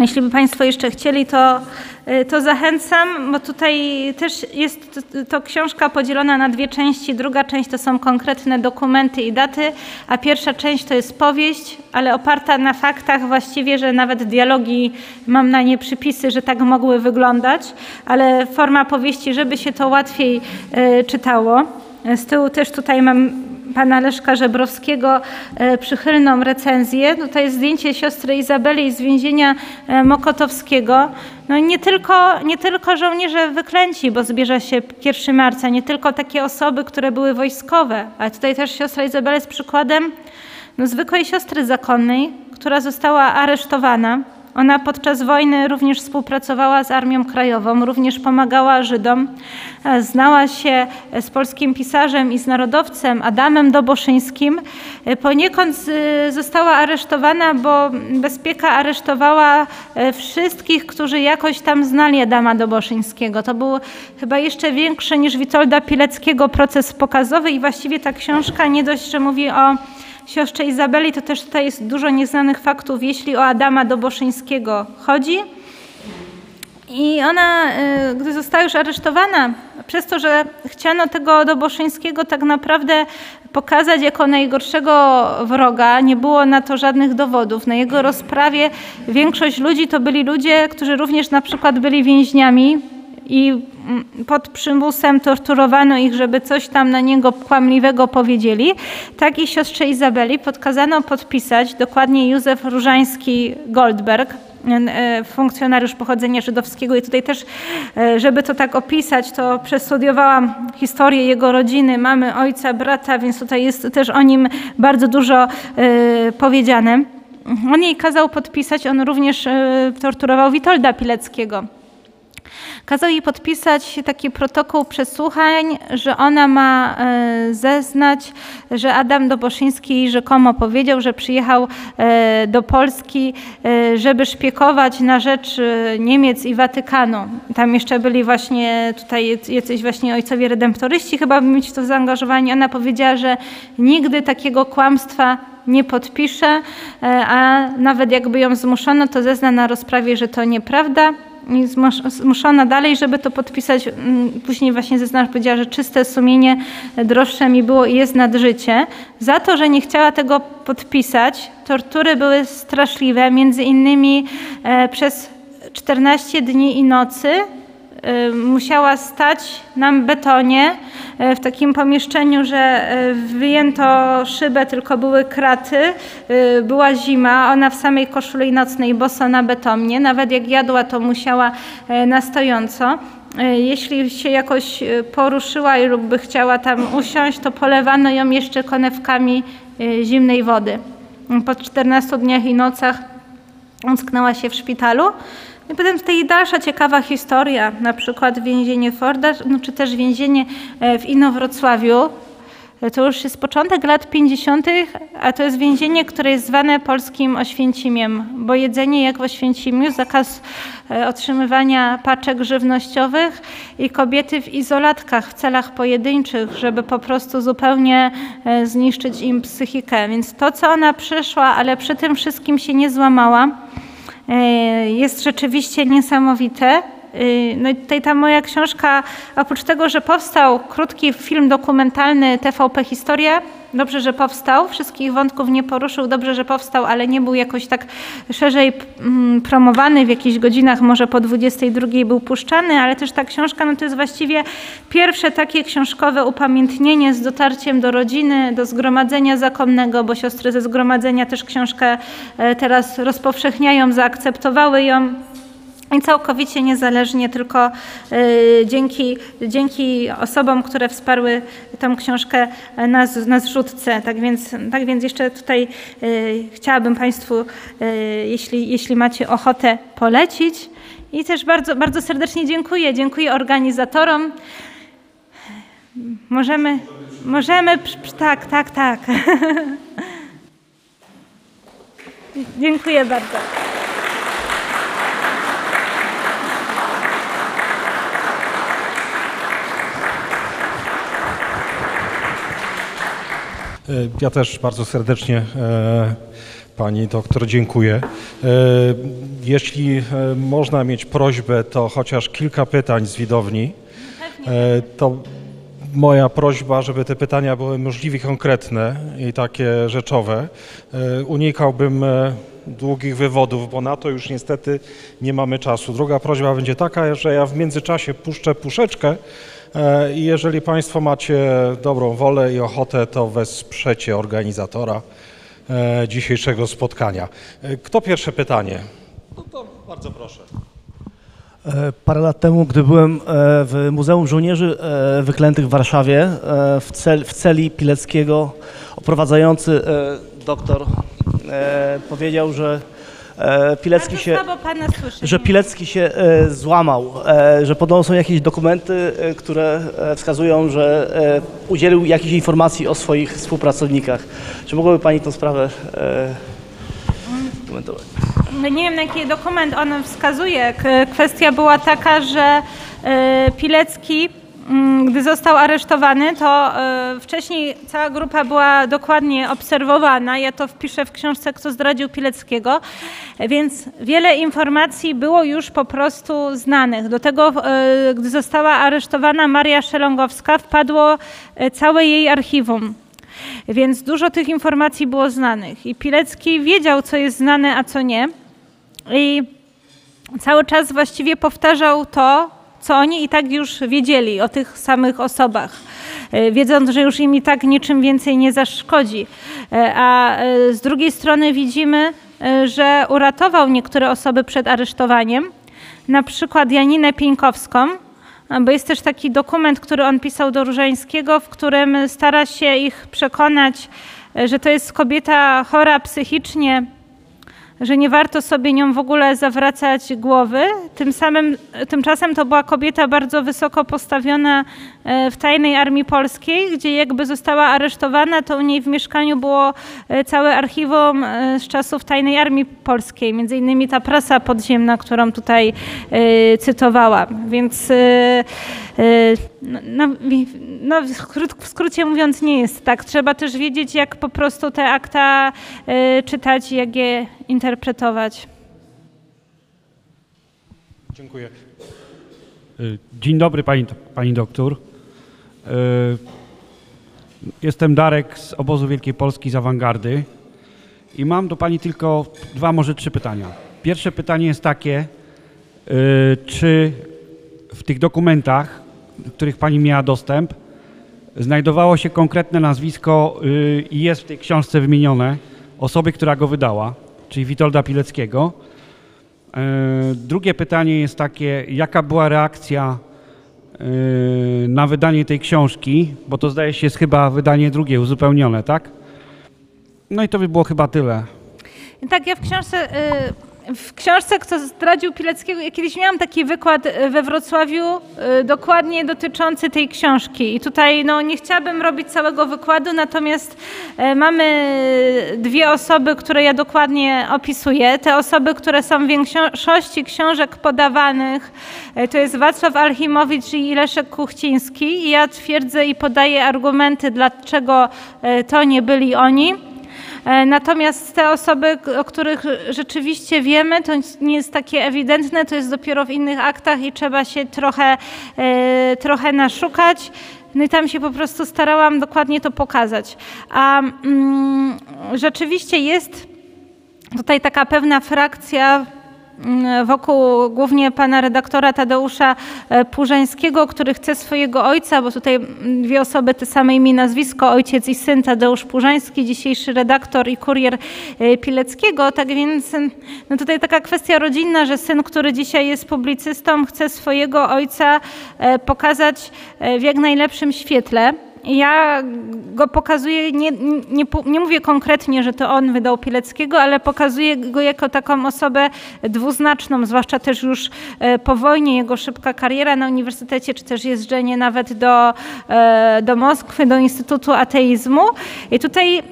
jeśli by Państwo jeszcze chcieli, to, y, to zachęcam, bo tutaj też jest to, to, książka podzielona na dwie części. Druga część to są konkretne dokumenty i daty, a pierwsza część to jest powieść, ale oparta na faktach właściwie, że nawet dialogi, mam na nie przypisy, że tak mogły wyglądać, ale forma powieści, żeby się to łatwiej y, czytało. Z tyłu też tutaj mam pana Leszka Żebrowskiego e, przychylną recenzję. Tutaj jest zdjęcie siostry Izabeli z więzienia e, Mokotowskiego. No nie tylko, nie tylko żołnierze wyklęci, bo zbierze się 1 marca, nie tylko takie osoby, które były wojskowe, ale tutaj też siostra Izabela jest przykładem no, zwykłej siostry zakonnej, która została aresztowana ona podczas wojny również współpracowała z Armią Krajową, również pomagała Żydom. E, znała się z polskim pisarzem i z narodowcem Adamem Doboszyńskim. E, poniekąd została aresztowana, bo bezpieka aresztowała e, wszystkich, którzy jakoś tam znali Adama Doboszyńskiego. To był chyba jeszcze większy niż Witolda Pileckiego proces pokazowy i właściwie ta książka nie dość, że mówi o siostrze Izabeli, to też tutaj jest dużo nieznanych faktów, jeśli o Adama Doboszyńskiego chodzi. I ona, y, gdy została już aresztowana, przez to, że chciano tego Doboszyńskiego tak naprawdę pokazać jako najgorszego wroga, nie było na to żadnych dowodów. Na jego rozprawie większość ludzi to byli ludzie, którzy również na przykład byli więźniami i mm, pod przymusem torturowano ich, żeby coś tam na niego kłamliwego powiedzieli. Tak i siostrze Izabeli podkazano podpisać, dokładnie Józef Różański-Goldberg, e, funkcjonariusz pochodzenia żydowskiego i tutaj też, e, żeby to tak opisać, to przestudiowałam historię jego rodziny, mamy, ojca, brata, więc tutaj jest też o nim bardzo dużo e, powiedziane. On jej kazał podpisać, on również torturował Witolda Pileckiego. Kazał jej podpisać taki protokół przesłuchań, że ona ma e, zeznać, że Adam Doboszyński rzekomo powiedział, że przyjechał e, do Polski, e, żeby szpiekować na rzecz Niemiec i Watykanu. Tam jeszcze byli właśnie tutaj jacyś właśnie ojcowie redemptoryści chyba mieć w to zaangażowani. Ona powiedziała, że nigdy takiego kłamstwa nie podpisze, a nawet jakby ją zmuszono, to zezna na rozprawie, że to nieprawda i dalej, żeby to podpisać. Mm, później właśnie zeznacz powiedziała, że czyste sumienie droższe mi było i jest nad życie. Za to, że nie chciała tego podpisać, tortury były straszliwe, między innymi e, przez 14 dni i nocy musiała stać na betonie y, w takim pomieszczeniu, że y, wyjęto szybę, tylko były kraty, była zima, ona w samej koszuli nocnej boso na betonie, nawet jak jadła to musiała na stojąco. Jeśli się jakoś poruszyła lub by chciała tam usiąść, to polewano ją jeszcze konewkami zimnej wody. Po 14 dniach i nocach utknęła się w szpitalu. I potem tutaj dalsza ciekawa historia, na przykład więzienie Forda, no, czy też więzienie e, w Inowrocławiu. E, to już jest początek lat 50., a to jest więzienie, które jest zwane polskim Oświęcimiem, bo jedzenie jak w Oświęcimiu, zakaz e, otrzymywania paczek żywnościowych i kobiety w izolatkach w celach pojedynczych, żeby po prostu zupełnie zniszczyć im psychikę. Więc to, co ona przyszła, ale przy tym wszystkim się nie złamała, jest rzeczywiście niesamowite no i tutaj ta moja książka, oprócz tego, że powstał krótki film dokumentalny TVP Historia, dobrze, że powstał, wszystkich wątków nie poruszył, dobrze, że powstał, ale nie był jakoś tak szerzej mm, promowany, w jakichś godzinach może po 22 był puszczany, ale też ta książka no to jest właściwie pierwsze takie książkowe upamiętnienie z dotarciem do rodziny, do zgromadzenia zakonnego, bo siostry ze zgromadzenia też książkę e, teraz rozpowszechniają, zaakceptowały ją. I całkowicie niezależnie, tylko y, dzięki, dzięki osobom, które wsparły tę książkę na, na zrzutce. Tak więc, tak więc jeszcze tutaj y, chciałabym Państwu, y, jeśli, jeśli macie ochotę, polecić. I też bardzo, bardzo serdecznie dziękuję. Dziękuję organizatorom. Możemy, możemy, tak, tak, tak. dziękuję bardzo. Ja też bardzo serdecznie e, Pani doktor dziękuję. E, jeśli można mieć prośbę, to chociaż kilka pytań z widowni. To moja prośba, żeby te pytania były możliwie konkretne i takie rzeczowe. Unikałbym długich wywodów, bo na to już niestety nie mamy czasu. Druga prośba będzie taka, że ja w międzyczasie puszczę puszeczkę E, I jeżeli Państwo macie dobrą wolę i ochotę, to wesprzecie organizatora e, dzisiejszego spotkania. E, kto pierwsze pytanie? No to bardzo proszę. Parę lat temu, gdy byłem w Muzeum Żołnierzy Wyklętych w Warszawie, w, cel, w celi Pileckiego, oprowadzający doktor powiedział, że E, Pilecki się, że Pilecki się e, złamał, e, że podobno są jakieś dokumenty, które wskazują, że udzielił jakichś informacji o swoich współpracownikach. Czy mogłaby Pani tę sprawę komentować? No nie wiem, na jaki dokument on wskazuje. Kwestia była taka, że Pilecki gdy został aresztowany, to e, wcześniej cała grupa była dokładnie obserwowana. Ja to wpiszę w książce, kto zdradził Pileckiego, więc wiele informacji było już po prostu znanych. Do tego, e, gdy została aresztowana Maria Szelongowska, wpadło e, całe jej archiwum. Więc dużo tych informacji było znanych. I Pilecki wiedział, co jest znane, a co nie. I cały czas właściwie powtarzał to, co oni i tak już wiedzieli o tych samych osobach, e, wiedząc, że już im i tak niczym więcej nie zaszkodzi. E, a e, z drugiej strony widzimy, że uratował niektóre osoby przed aresztowaniem, na przykład Janinę Pieńkowską, bo jest też taki dokument, który on pisał do Różańskiego, w którym stara się ich przekonać, że to jest kobieta chora psychicznie, że nie warto sobie nią w ogóle zawracać głowy. Tym samym, tymczasem to była kobieta bardzo wysoko postawiona e, w tajnej armii polskiej, gdzie jakby została aresztowana, to u niej w mieszkaniu było e, całe archiwum e, z czasów tajnej armii polskiej, między innymi ta prasa podziemna, którą tutaj cytowałam. Więc no, no, no w skrócie mówiąc nie jest tak. Trzeba też wiedzieć, jak po prostu te akta czytać, jak je interpretować. Dziękuję. Y, dzień dobry pani, pani doktor. Jestem Darek z obozu Wielkiej Polski z awangardy i mam do pani tylko dwa, może trzy pytania. Pierwsze pytanie jest takie, czy w tych dokumentach, do których pani miała dostęp, znajdowało się konkretne nazwisko i jest w tej książce wymienione osoby, która go wydała czyli Witolda Pileckiego. E, drugie pytanie jest takie, jaka była reakcja e, na wydanie tej książki, bo to zdaje się jest chyba wydanie drugie, uzupełnione, tak? No i to by było chyba tyle. Tak, ja w książce w książce, kto zdradził Pileckiego, ja kiedyś miałam taki wykład e, we Wrocławiu e, dokładnie dotyczący tej książki. I tutaj no, nie chciałabym robić całego wykładu, natomiast e, mamy dwie osoby, które ja dokładnie opisuję. Te osoby, które są w większości książek podawanych, to jest Wacław Alchimowicz i Leszek Kuchciński. I ja twierdzę i podaję argumenty, dlaczego to nie byli oni. E, Natomiast te osoby, o których rzeczywiście wiemy, to nie jest takie ewidentne, to jest dopiero w innych aktach i trzeba się trochę, e, trochę naszukać. No i tam się po prostu starałam dokładnie to pokazać. A mm, rzeczywiście jest tutaj taka pewna frakcja wokół głównie pana redaktora Tadeusza e, Purzańskiego, który chce swojego ojca, bo tutaj mm, dwie osoby, te same imię nazwisko, ojciec i syn Tadeusz Purzański, dzisiejszy redaktor i kurier e, Pileckiego, tak więc mm, no tutaj taka kwestia rodzinna, że syn, który dzisiaj jest publicystą, chce swojego ojca e, pokazać w jak najlepszym świetle. Ja go pokazuję, nie, nie, nie mówię konkretnie, że to on wydał Pileckiego, ale pokazuję go jako taką osobę dwuznaczną, zwłaszcza też już e, po wojnie, jego szybka kariera na uniwersytecie, czy też jeżdżenie nawet do, e, do Moskwy, do Instytutu Ateizmu. I tutaj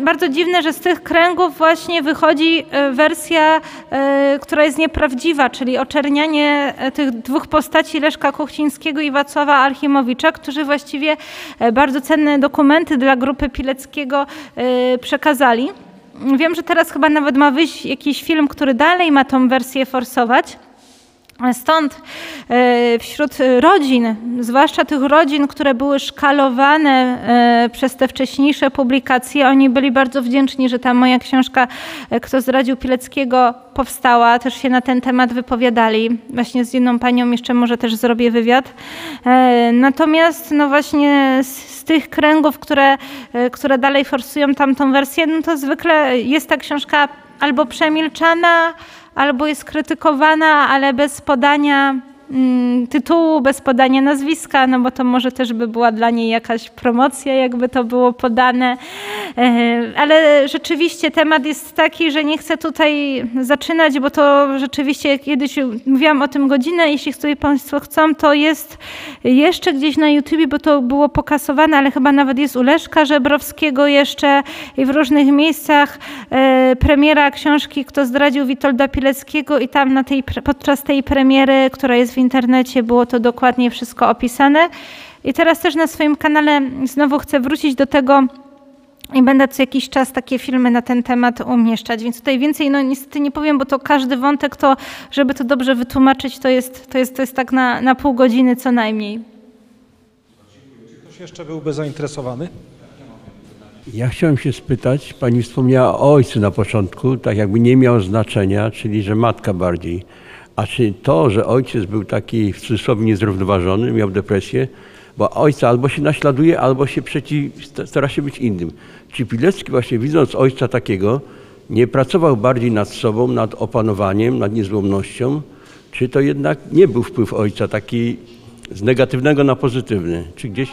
bardzo dziwne, że z tych kręgów właśnie wychodzi e, wersja, e, która jest nieprawdziwa, czyli oczernianie e, tych dwóch postaci Leszka Kuchcińskiego i Wacława Archimowicza, którzy właściwie bardzo cenne dokumenty dla grupy Pileckiego przekazali. Wiem, że teraz chyba nawet ma wyjść jakiś film, który dalej ma tą wersję forsować. Stąd e, wśród rodzin, zwłaszcza tych rodzin, które były szkalowane e, przez te wcześniejsze publikacje, oni byli bardzo wdzięczni, że ta moja książka e, Kto zdradził Pileckiego powstała, też się na ten temat wypowiadali. Właśnie z jedną panią jeszcze może też zrobię wywiad. Natomiast no właśnie z, tych kręgów, które, które dalej forsują tamtą wersję, no to zwykle jest ta książka albo przemilczana, albo jest krytykowana, ale bez podania tytułu, bez podania nazwiska, no bo to może też by była dla niej jakaś promocja, jakby to było podane. E, Ale rzeczywiście temat jest taki, że nie chcę tutaj zaczynać, bo to rzeczywiście kiedyś mówiłam o tym godzinę, jeśli sobie Państwo chcą, to jest jeszcze gdzieś na YouTubie, bo to było pokasowane, ale chyba nawet jest u Leszka Żebrowskiego jeszcze i w różnych miejscach e, premiera książki Kto zdradził Witolda Pileckiego i tam na tej, podczas tej premiery, która jest w internecie, było to dokładnie wszystko opisane. I teraz też na swoim kanale znowu chcę wrócić do tego, i będę co jakiś czas takie filmy na ten temat umieszczać, więc tutaj więcej no niestety nie powiem, bo to każdy wątek, to żeby to dobrze wytłumaczyć, to jest, to jest, to jest tak na, na pół godziny co najmniej. Ktoś jeszcze byłby zainteresowany? Ja chciałem się spytać, pani wspomniała o ojcu na początku, tak jakby nie miał znaczenia, czyli że matka bardziej. A czy to, że ojciec był taki w cudzysłowie niezrównoważony, miał depresję, bo ojca albo się naśladuje, albo się przeciw, stara się być innym. Czy Pilecki właśnie widząc ojca takiego, nie pracował bardziej nad sobą, nad opanowaniem, nad niezłomnością? Czy to jednak nie był wpływ ojca taki z negatywnego na pozytywny? Czy gdzieś...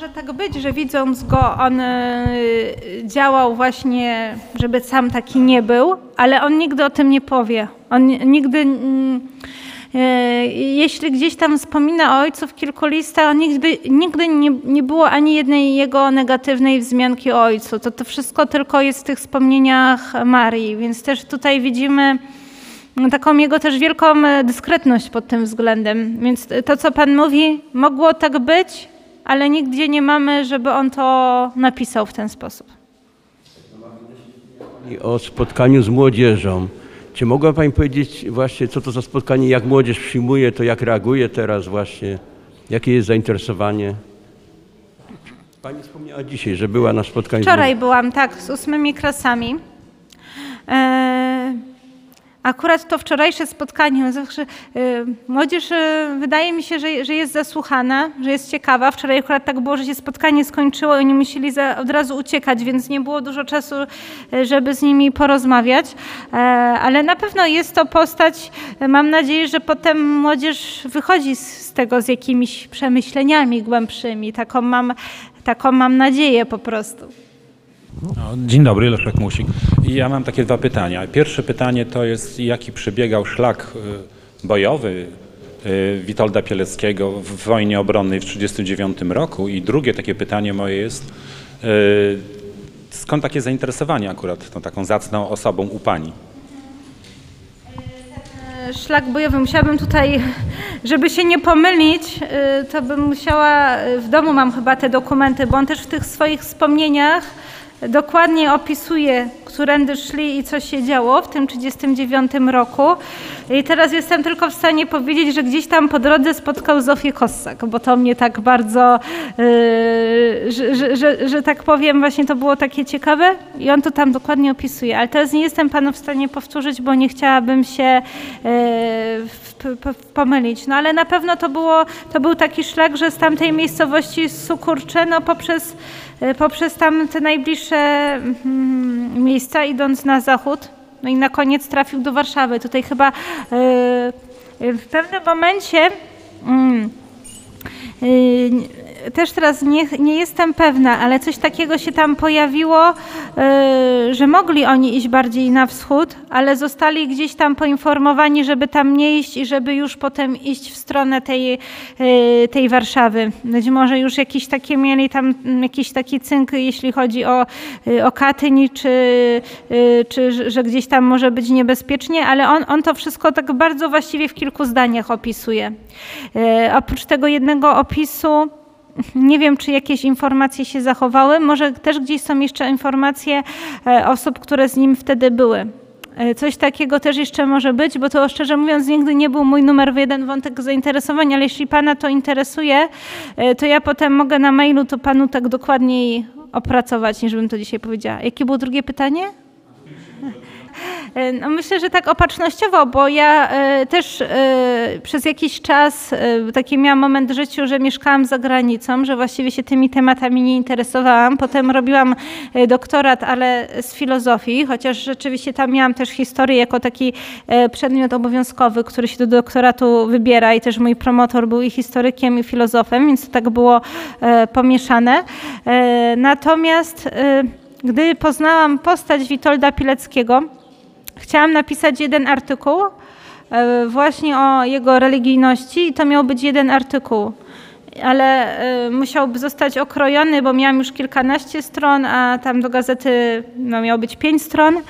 Może, tak być, że widząc go, on e, działał właśnie, żeby sam taki nie był, ale on nigdy o tym nie powie. On nigdy, mm, e, jeśli gdzieś tam wspomina o ojcu w kilku listach, nigdy, nigdy nie, nie było ani jednej jego negatywnej wzmianki o ojcu. To, to wszystko tylko jest w tych wspomnieniach Marii, więc też tutaj widzimy no, taką jego też wielką e, dyskretność pod tym względem. Więc to, co pan mówi, mogło tak być, ale nigdzie nie mamy, żeby on to napisał w ten sposób. I o spotkaniu z młodzieżą. Czy mogła Pani powiedzieć właśnie, co to za spotkanie, jak młodzież przyjmuje to, jak reaguje teraz właśnie, jakie jest zainteresowanie? Pani wspomniała dzisiaj, że była na spotkaniu. z Wczoraj byłam, tak, z ósmymi klasami. E, akurat to wczorajsze spotkanie, zawsze, e, młodzież e, wydaje mi się, że, że jest zasłuchana, że jest ciekawa. Wczoraj akurat tak było, że się spotkanie skończyło i oni musieli za, od razu uciekać, więc nie było dużo czasu, e, żeby z nimi porozmawiać. Ale na pewno jest to postać, mam nadzieję, że potem młodzież wychodzi z tego z jakimiś przemyśleniami głębszymi. Taką mam, taką mam nadzieję po prostu. No, Dzień dobry, Leszek Musik. Ja mam takie dwa pytania. Pierwsze pytanie to jest, jaki przebiegał szlak y, bojowy y, Witolda Pieleckiego w wojnie obronnej w 1939 roku? I drugie takie pytanie moje jest, y, skąd takie zainteresowanie akurat tą taką zacną osobą u Pani? Szlak bojowy. Musiałabym tutaj, żeby się nie pomylić, to bym musiała, w domu mam chyba te dokumenty, bo on też w tych swoich wspomnieniach dokładnie opisuje, którędy szli i co się działo w tym 1939 roku. I teraz jestem tylko w stanie powiedzieć, że gdzieś tam po drodze spotkał Zofię Kossak, bo to mnie tak bardzo, yy, że, że, że, że tak powiem, właśnie to było takie ciekawe i on to tam dokładnie opisuje. Ale teraz nie jestem panu w stanie powtórzyć, bo nie chciałabym się yy, pomylić. No ale na pewno to, było, to był taki szlak, że z tamtej miejscowości Sukurcze, no poprzez, yy, poprzez tam te najbliższe mm, miejsca, idąc na zachód, no i na koniec trafił do Warszawy. Tutaj chyba yy, w pewnym momencie mm, też teraz nie, nie jestem pewna, ale coś takiego się tam pojawiło, yy, że mogli oni iść bardziej na wschód, ale zostali gdzieś tam poinformowani, żeby tam nie iść i żeby już potem iść w stronę tej, yy, tej Warszawy. Być może już jakieś takie mieli tam mm, jakiś taki cynk, jeśli chodzi o, yy, o Katyń, czy, czy że- gdzieś tam może być niebezpiecznie, ale on, on to wszystko tak bardzo właściwie w kilku zdaniach opisuje. Oprócz tego jednego opisu, nie wiem, czy jakieś informacje się zachowały. Może też gdzieś są jeszcze informacje e, osób, które z nim wtedy były. E, Coś takiego też jeszcze może być, bo to szczerze mówiąc nigdy nie był mój numer jeden wątek zainteresowań, ale jeśli Pana to interesuje, e, to ja potem mogę na mailu to Panu tak dokładniej opracować, niż bym to dzisiaj powiedziała. Jakie było drugie pytanie? E, No myślę, że tak opatrznościowo, bo ja e, też e, przez jakiś czas taki miałam moment w życiu, że mieszkałam za granicą, że właściwie się tymi tematami nie interesowałam. Potem robiłam doktorat, ale z filozofii, chociaż rzeczywiście tam miałam też historię jako taki przedmiot obowiązkowy, który się do doktoratu wybiera i też mój promotor był i historykiem, i filozofem, więc to tak było pomieszane. Natomiast gdy poznałam postać Witolda Pileckiego, Chciałam napisać jeden artykuł e, właśnie o jego religijności i to miał być jeden artykuł. Ale e, musiałby zostać okrojony, bo miałam już kilkanaście stron, a tam do gazety no, miało być pięć stron,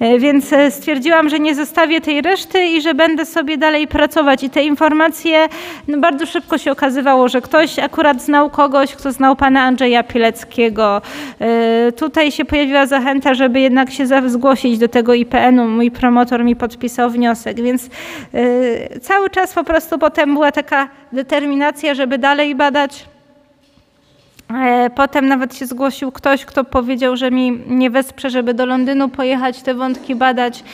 E, więc e, stwierdziłam, że nie zostawię tej reszty i że będę sobie dalej pracować. I te informacje, no, bardzo szybko się okazywało, że ktoś akurat znał kogoś, kto znał pana Andrzeja Pileckiego. Tutaj się pojawiła zachęta, żeby jednak się zgłosić do tego IPN-u. Mój promotor mi podpisał wniosek, więc cały czas po prostu potem była taka determinacja, żeby dalej badać. E, Potem nawet się zgłosił ktoś, kto powiedział, że mi nie wesprze, żeby do Londynu pojechać, te wątki badać.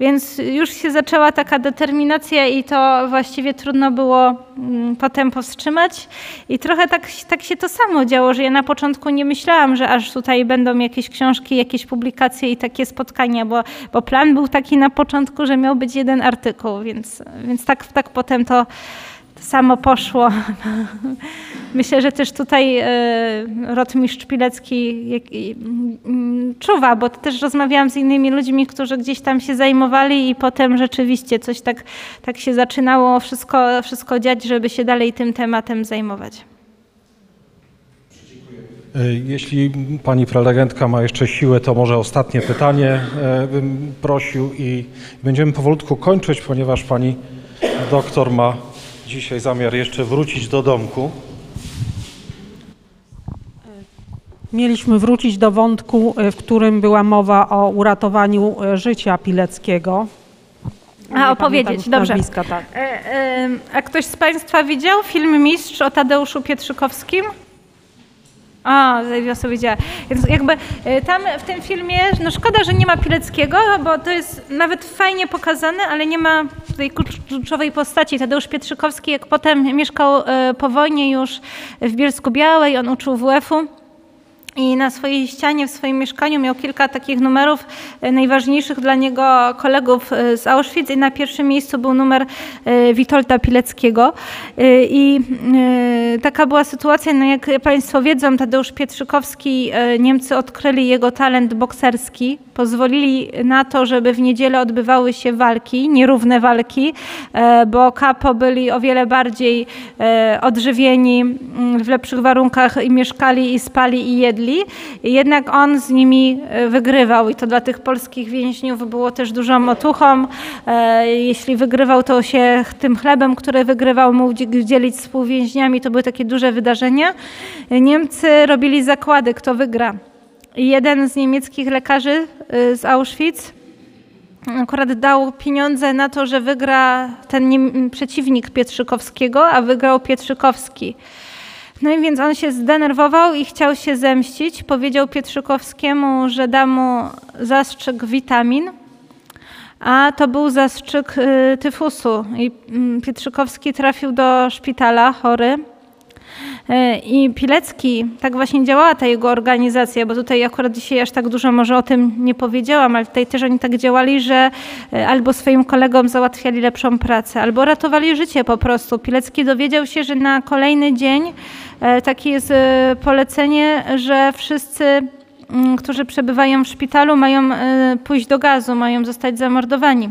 Więc już się zaczęła taka determinacja i to właściwie trudno było mm, potem powstrzymać. I trochę tak, tak się to samo działo, że ja na początku nie myślałam, że aż tutaj będą jakieś książki, jakieś publikacje i takie spotkania, bo, bo plan był taki na początku, że miał być jeden artykuł, więc, więc tak, tak potem to to samo poszło. Myślę, że też tutaj e, rotmistrz Pilecki mm, czuwa, bo też rozmawiałam z innymi ludźmi, którzy gdzieś tam się zajmowali i potem rzeczywiście coś tak, tak się zaczynało wszystko, wszystko dziać, żeby się dalej tym tematem zajmować. E, Jeśli pani prelegentka ma jeszcze siłę, to może ostatnie pytanie e, bym prosił i będziemy powolutku kończyć, ponieważ pani doktor ma dzisiaj zamiar jeszcze wrócić do domku. Mieliśmy wrócić do wątku, y, w którym była mowa o uratowaniu y, życia Pileckiego. Nie A opowiedzieć, dobrze. Nazwiska, tak. E, e, A ktoś z Państwa widział film Mistrz o Tadeuszu Pietrzykowskim? Ja sobie widziała. Więc jakby e, tam w tym filmie, no szkoda, że nie ma Pileckiego, bo to jest nawet fajnie pokazane, ale nie ma tej kluczowej postaci. Tadeusz Pietrzykowski, jak potem mieszkał e, po wojnie już w Bielsku Białej, on uczył WF-u. I na swojej ścianie, w swoim mieszkaniu miał kilka takich numerów e, najważniejszych dla niego kolegów e, z Auschwitz i na pierwszym miejscu był numer e, Witolda Pileckiego. I taka była sytuacja, no jak Państwo wiedzą, Tadeusz Pietrzykowski, Niemcy odkryli jego talent bokserski, pozwolili na to, żeby w niedzielę odbywały się walki, nierówne walki, bo kapo byli o wiele bardziej odżywieni, mm, w lepszych warunkach i mieszkali, i spali, i jedli. Jednak on z nimi e, wygrywał i to dla tych polskich więźniów było też dużą otuchą. E, Jeśli wygrywał, to się tym chlebem, który wygrywał, mógł dzi- dzielić z współwięźniami. To były takie duże wydarzenia. Niemcy robili zakłady, kto wygra. Jeden z niemieckich lekarzy y, z Auschwitz akurat dał pieniądze na to, że wygra ten przeciwnik Pietrzykowskiego, a wygrał Pietrzykowski. No i więc on się zdenerwował i chciał się zemścić. Powiedział Pietrzykowskiemu, że da mu zastrzyk witamin, a to był zastrzyk y, tyfusu. I mm, Pietrzykowski trafił do szpitala chory. Y, I Pilecki, tak właśnie działała ta jego organizacja, bo tutaj akurat dzisiaj aż tak dużo może o tym nie powiedziałam, ale tutaj też oni tak działali, że y, albo swoim kolegom załatwiali lepszą pracę, albo ratowali życie po prostu. Pilecki dowiedział się, że na kolejny dzień e, takie jest e, polecenie, że wszyscy mm, którzy przebywają w szpitalu, mają e, pójść do gazu, mają zostać zamordowani.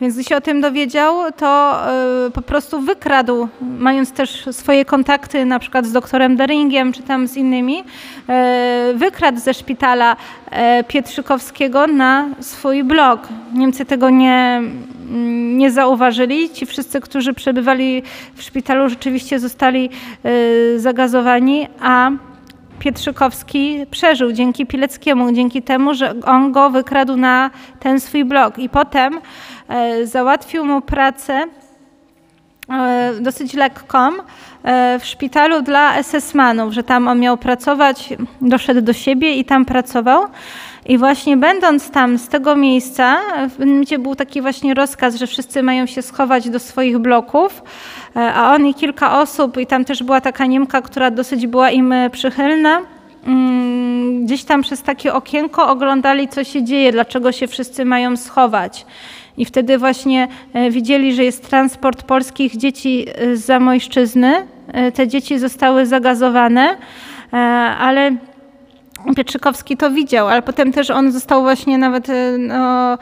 Więc gdy się o tym dowiedział, to e, po prostu wykradł, mając też swoje kontakty na przykład z doktorem Deringiem czy tam z innymi, e, wykradł ze szpitala e, Pietrzykowskiego na swój blog. Niemcy tego nie, nie zauważyli. Ci wszyscy, którzy przebywali w szpitalu rzeczywiście zostali zagazowani, a Pietrzykowski przeżył dzięki Pileckiemu, dzięki temu, że on go wykradł na ten swój blog. I potem e, załatwił mu pracę dosyć lekką e, w szpitalu dla SS-manów, że tam on miał pracować, doszedł do siebie i tam pracował. I właśnie będąc tam z tego miejsca, momencie był taki właśnie rozkaz, że wszyscy mają się schować do swoich bloków, e, a on i kilka osób, i tam też była taka Niemka, która dosyć była im e, przychylna, mm, gdzieś tam przez takie okienko oglądali, co się dzieje, dlaczego się wszyscy mają schować. I wtedy właśnie e, widzieli, że jest transport polskich dzieci e, z Zamojszczyzny. E, Te dzieci zostały zagazowane, ale Pietrzykowski to widział, ale potem też on został właśnie nawet no,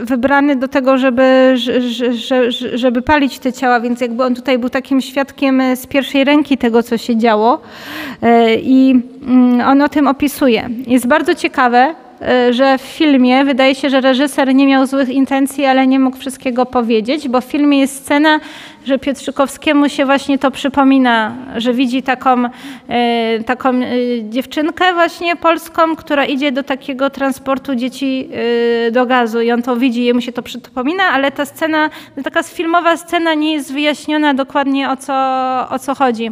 wybrany do tego, żeby, że- że- że- żeby palić te ciała, więc jakby on tutaj był takim świadkiem z pierwszej ręki tego, co się działo i mm, on o tym opisuje. Jest bardzo ciekawe, że w filmie wydaje się, że reżyser nie miał złych intencji, ale nie mógł wszystkiego powiedzieć, bo w filmie jest scena, że Pietrzykowskiemu się właśnie to przypomina, że widzi taką, e, taką e, dziewczynkę właśnie polską, która idzie do takiego transportu dzieci do gazu i on to widzi, jemu się to przypomina, ale ta scena, taka filmowa scena nie jest wyjaśniona dokładnie o co, o co chodzi.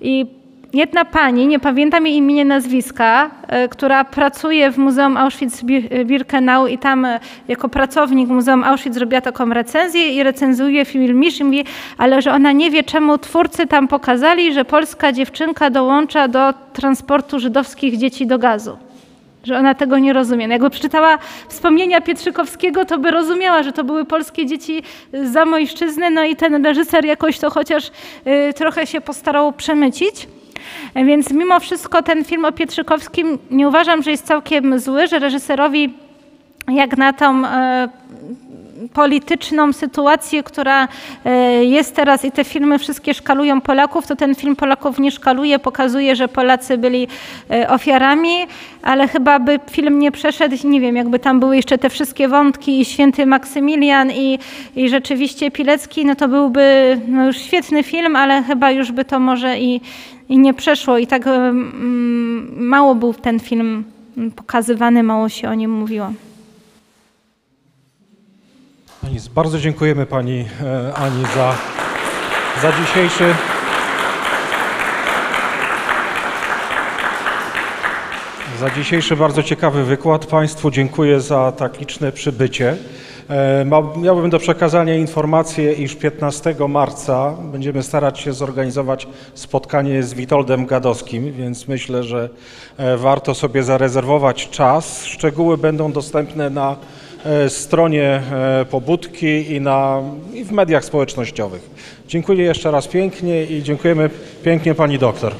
I jedna pani, nie pamiętam jej imienia, nazwiska, e, która pracuje w Muzeum Auschwitz-Birkenau i tam e, jako pracownik Muzeum Auschwitz zrobiła taką recenzję i recenzuje film Misz i mówi, ale że ona nie wie, czemu twórcy tam pokazali, że polska dziewczynka dołącza do transportu żydowskich dzieci do gazu. Że ona tego nie rozumie. No Jakby przeczytała wspomnienia Pietrzykowskiego, to by rozumiała, że to były polskie dzieci z Zamojszczyzny, no i ten reżyser jakoś to chociaż y, trochę się postarał przemycić. Więc mimo wszystko ten film o Pietrzykowskim nie uważam, że jest całkiem zły, że reżyserowi jak na tą e, polityczną sytuację, która e, jest teraz i te filmy wszystkie szkalują Polaków, to ten film Polaków nie szkaluje, pokazuje, że Polacy byli e, ofiarami, ale chyba by film nie przeszedł, nie wiem, jakby tam były jeszcze te wszystkie wątki i święty Maksymilian i, i rzeczywiście Pilecki, no to byłby no już świetny film, ale chyba już by to może i, i nie przeszło i tak mm, mało był ten film pokazywany, mało się o nim mówiło. Nic, bardzo dziękujemy Pani e, Ani za, za dzisiejszy. Za dzisiejszy bardzo ciekawy wykład. Państwu dziękuję za tak liczne przybycie. E, Miałbym do przekazania informację, iż 15 marca będziemy starać się zorganizować spotkanie z Witoldem Gadowskim, więc myślę, że e, warto sobie zarezerwować czas. Szczegóły będą dostępne na stronie e, Pobudki i, na, i w mediach społecznościowych. Dziękuję jeszcze raz pięknie i dziękujemy pięknie Pani doktor.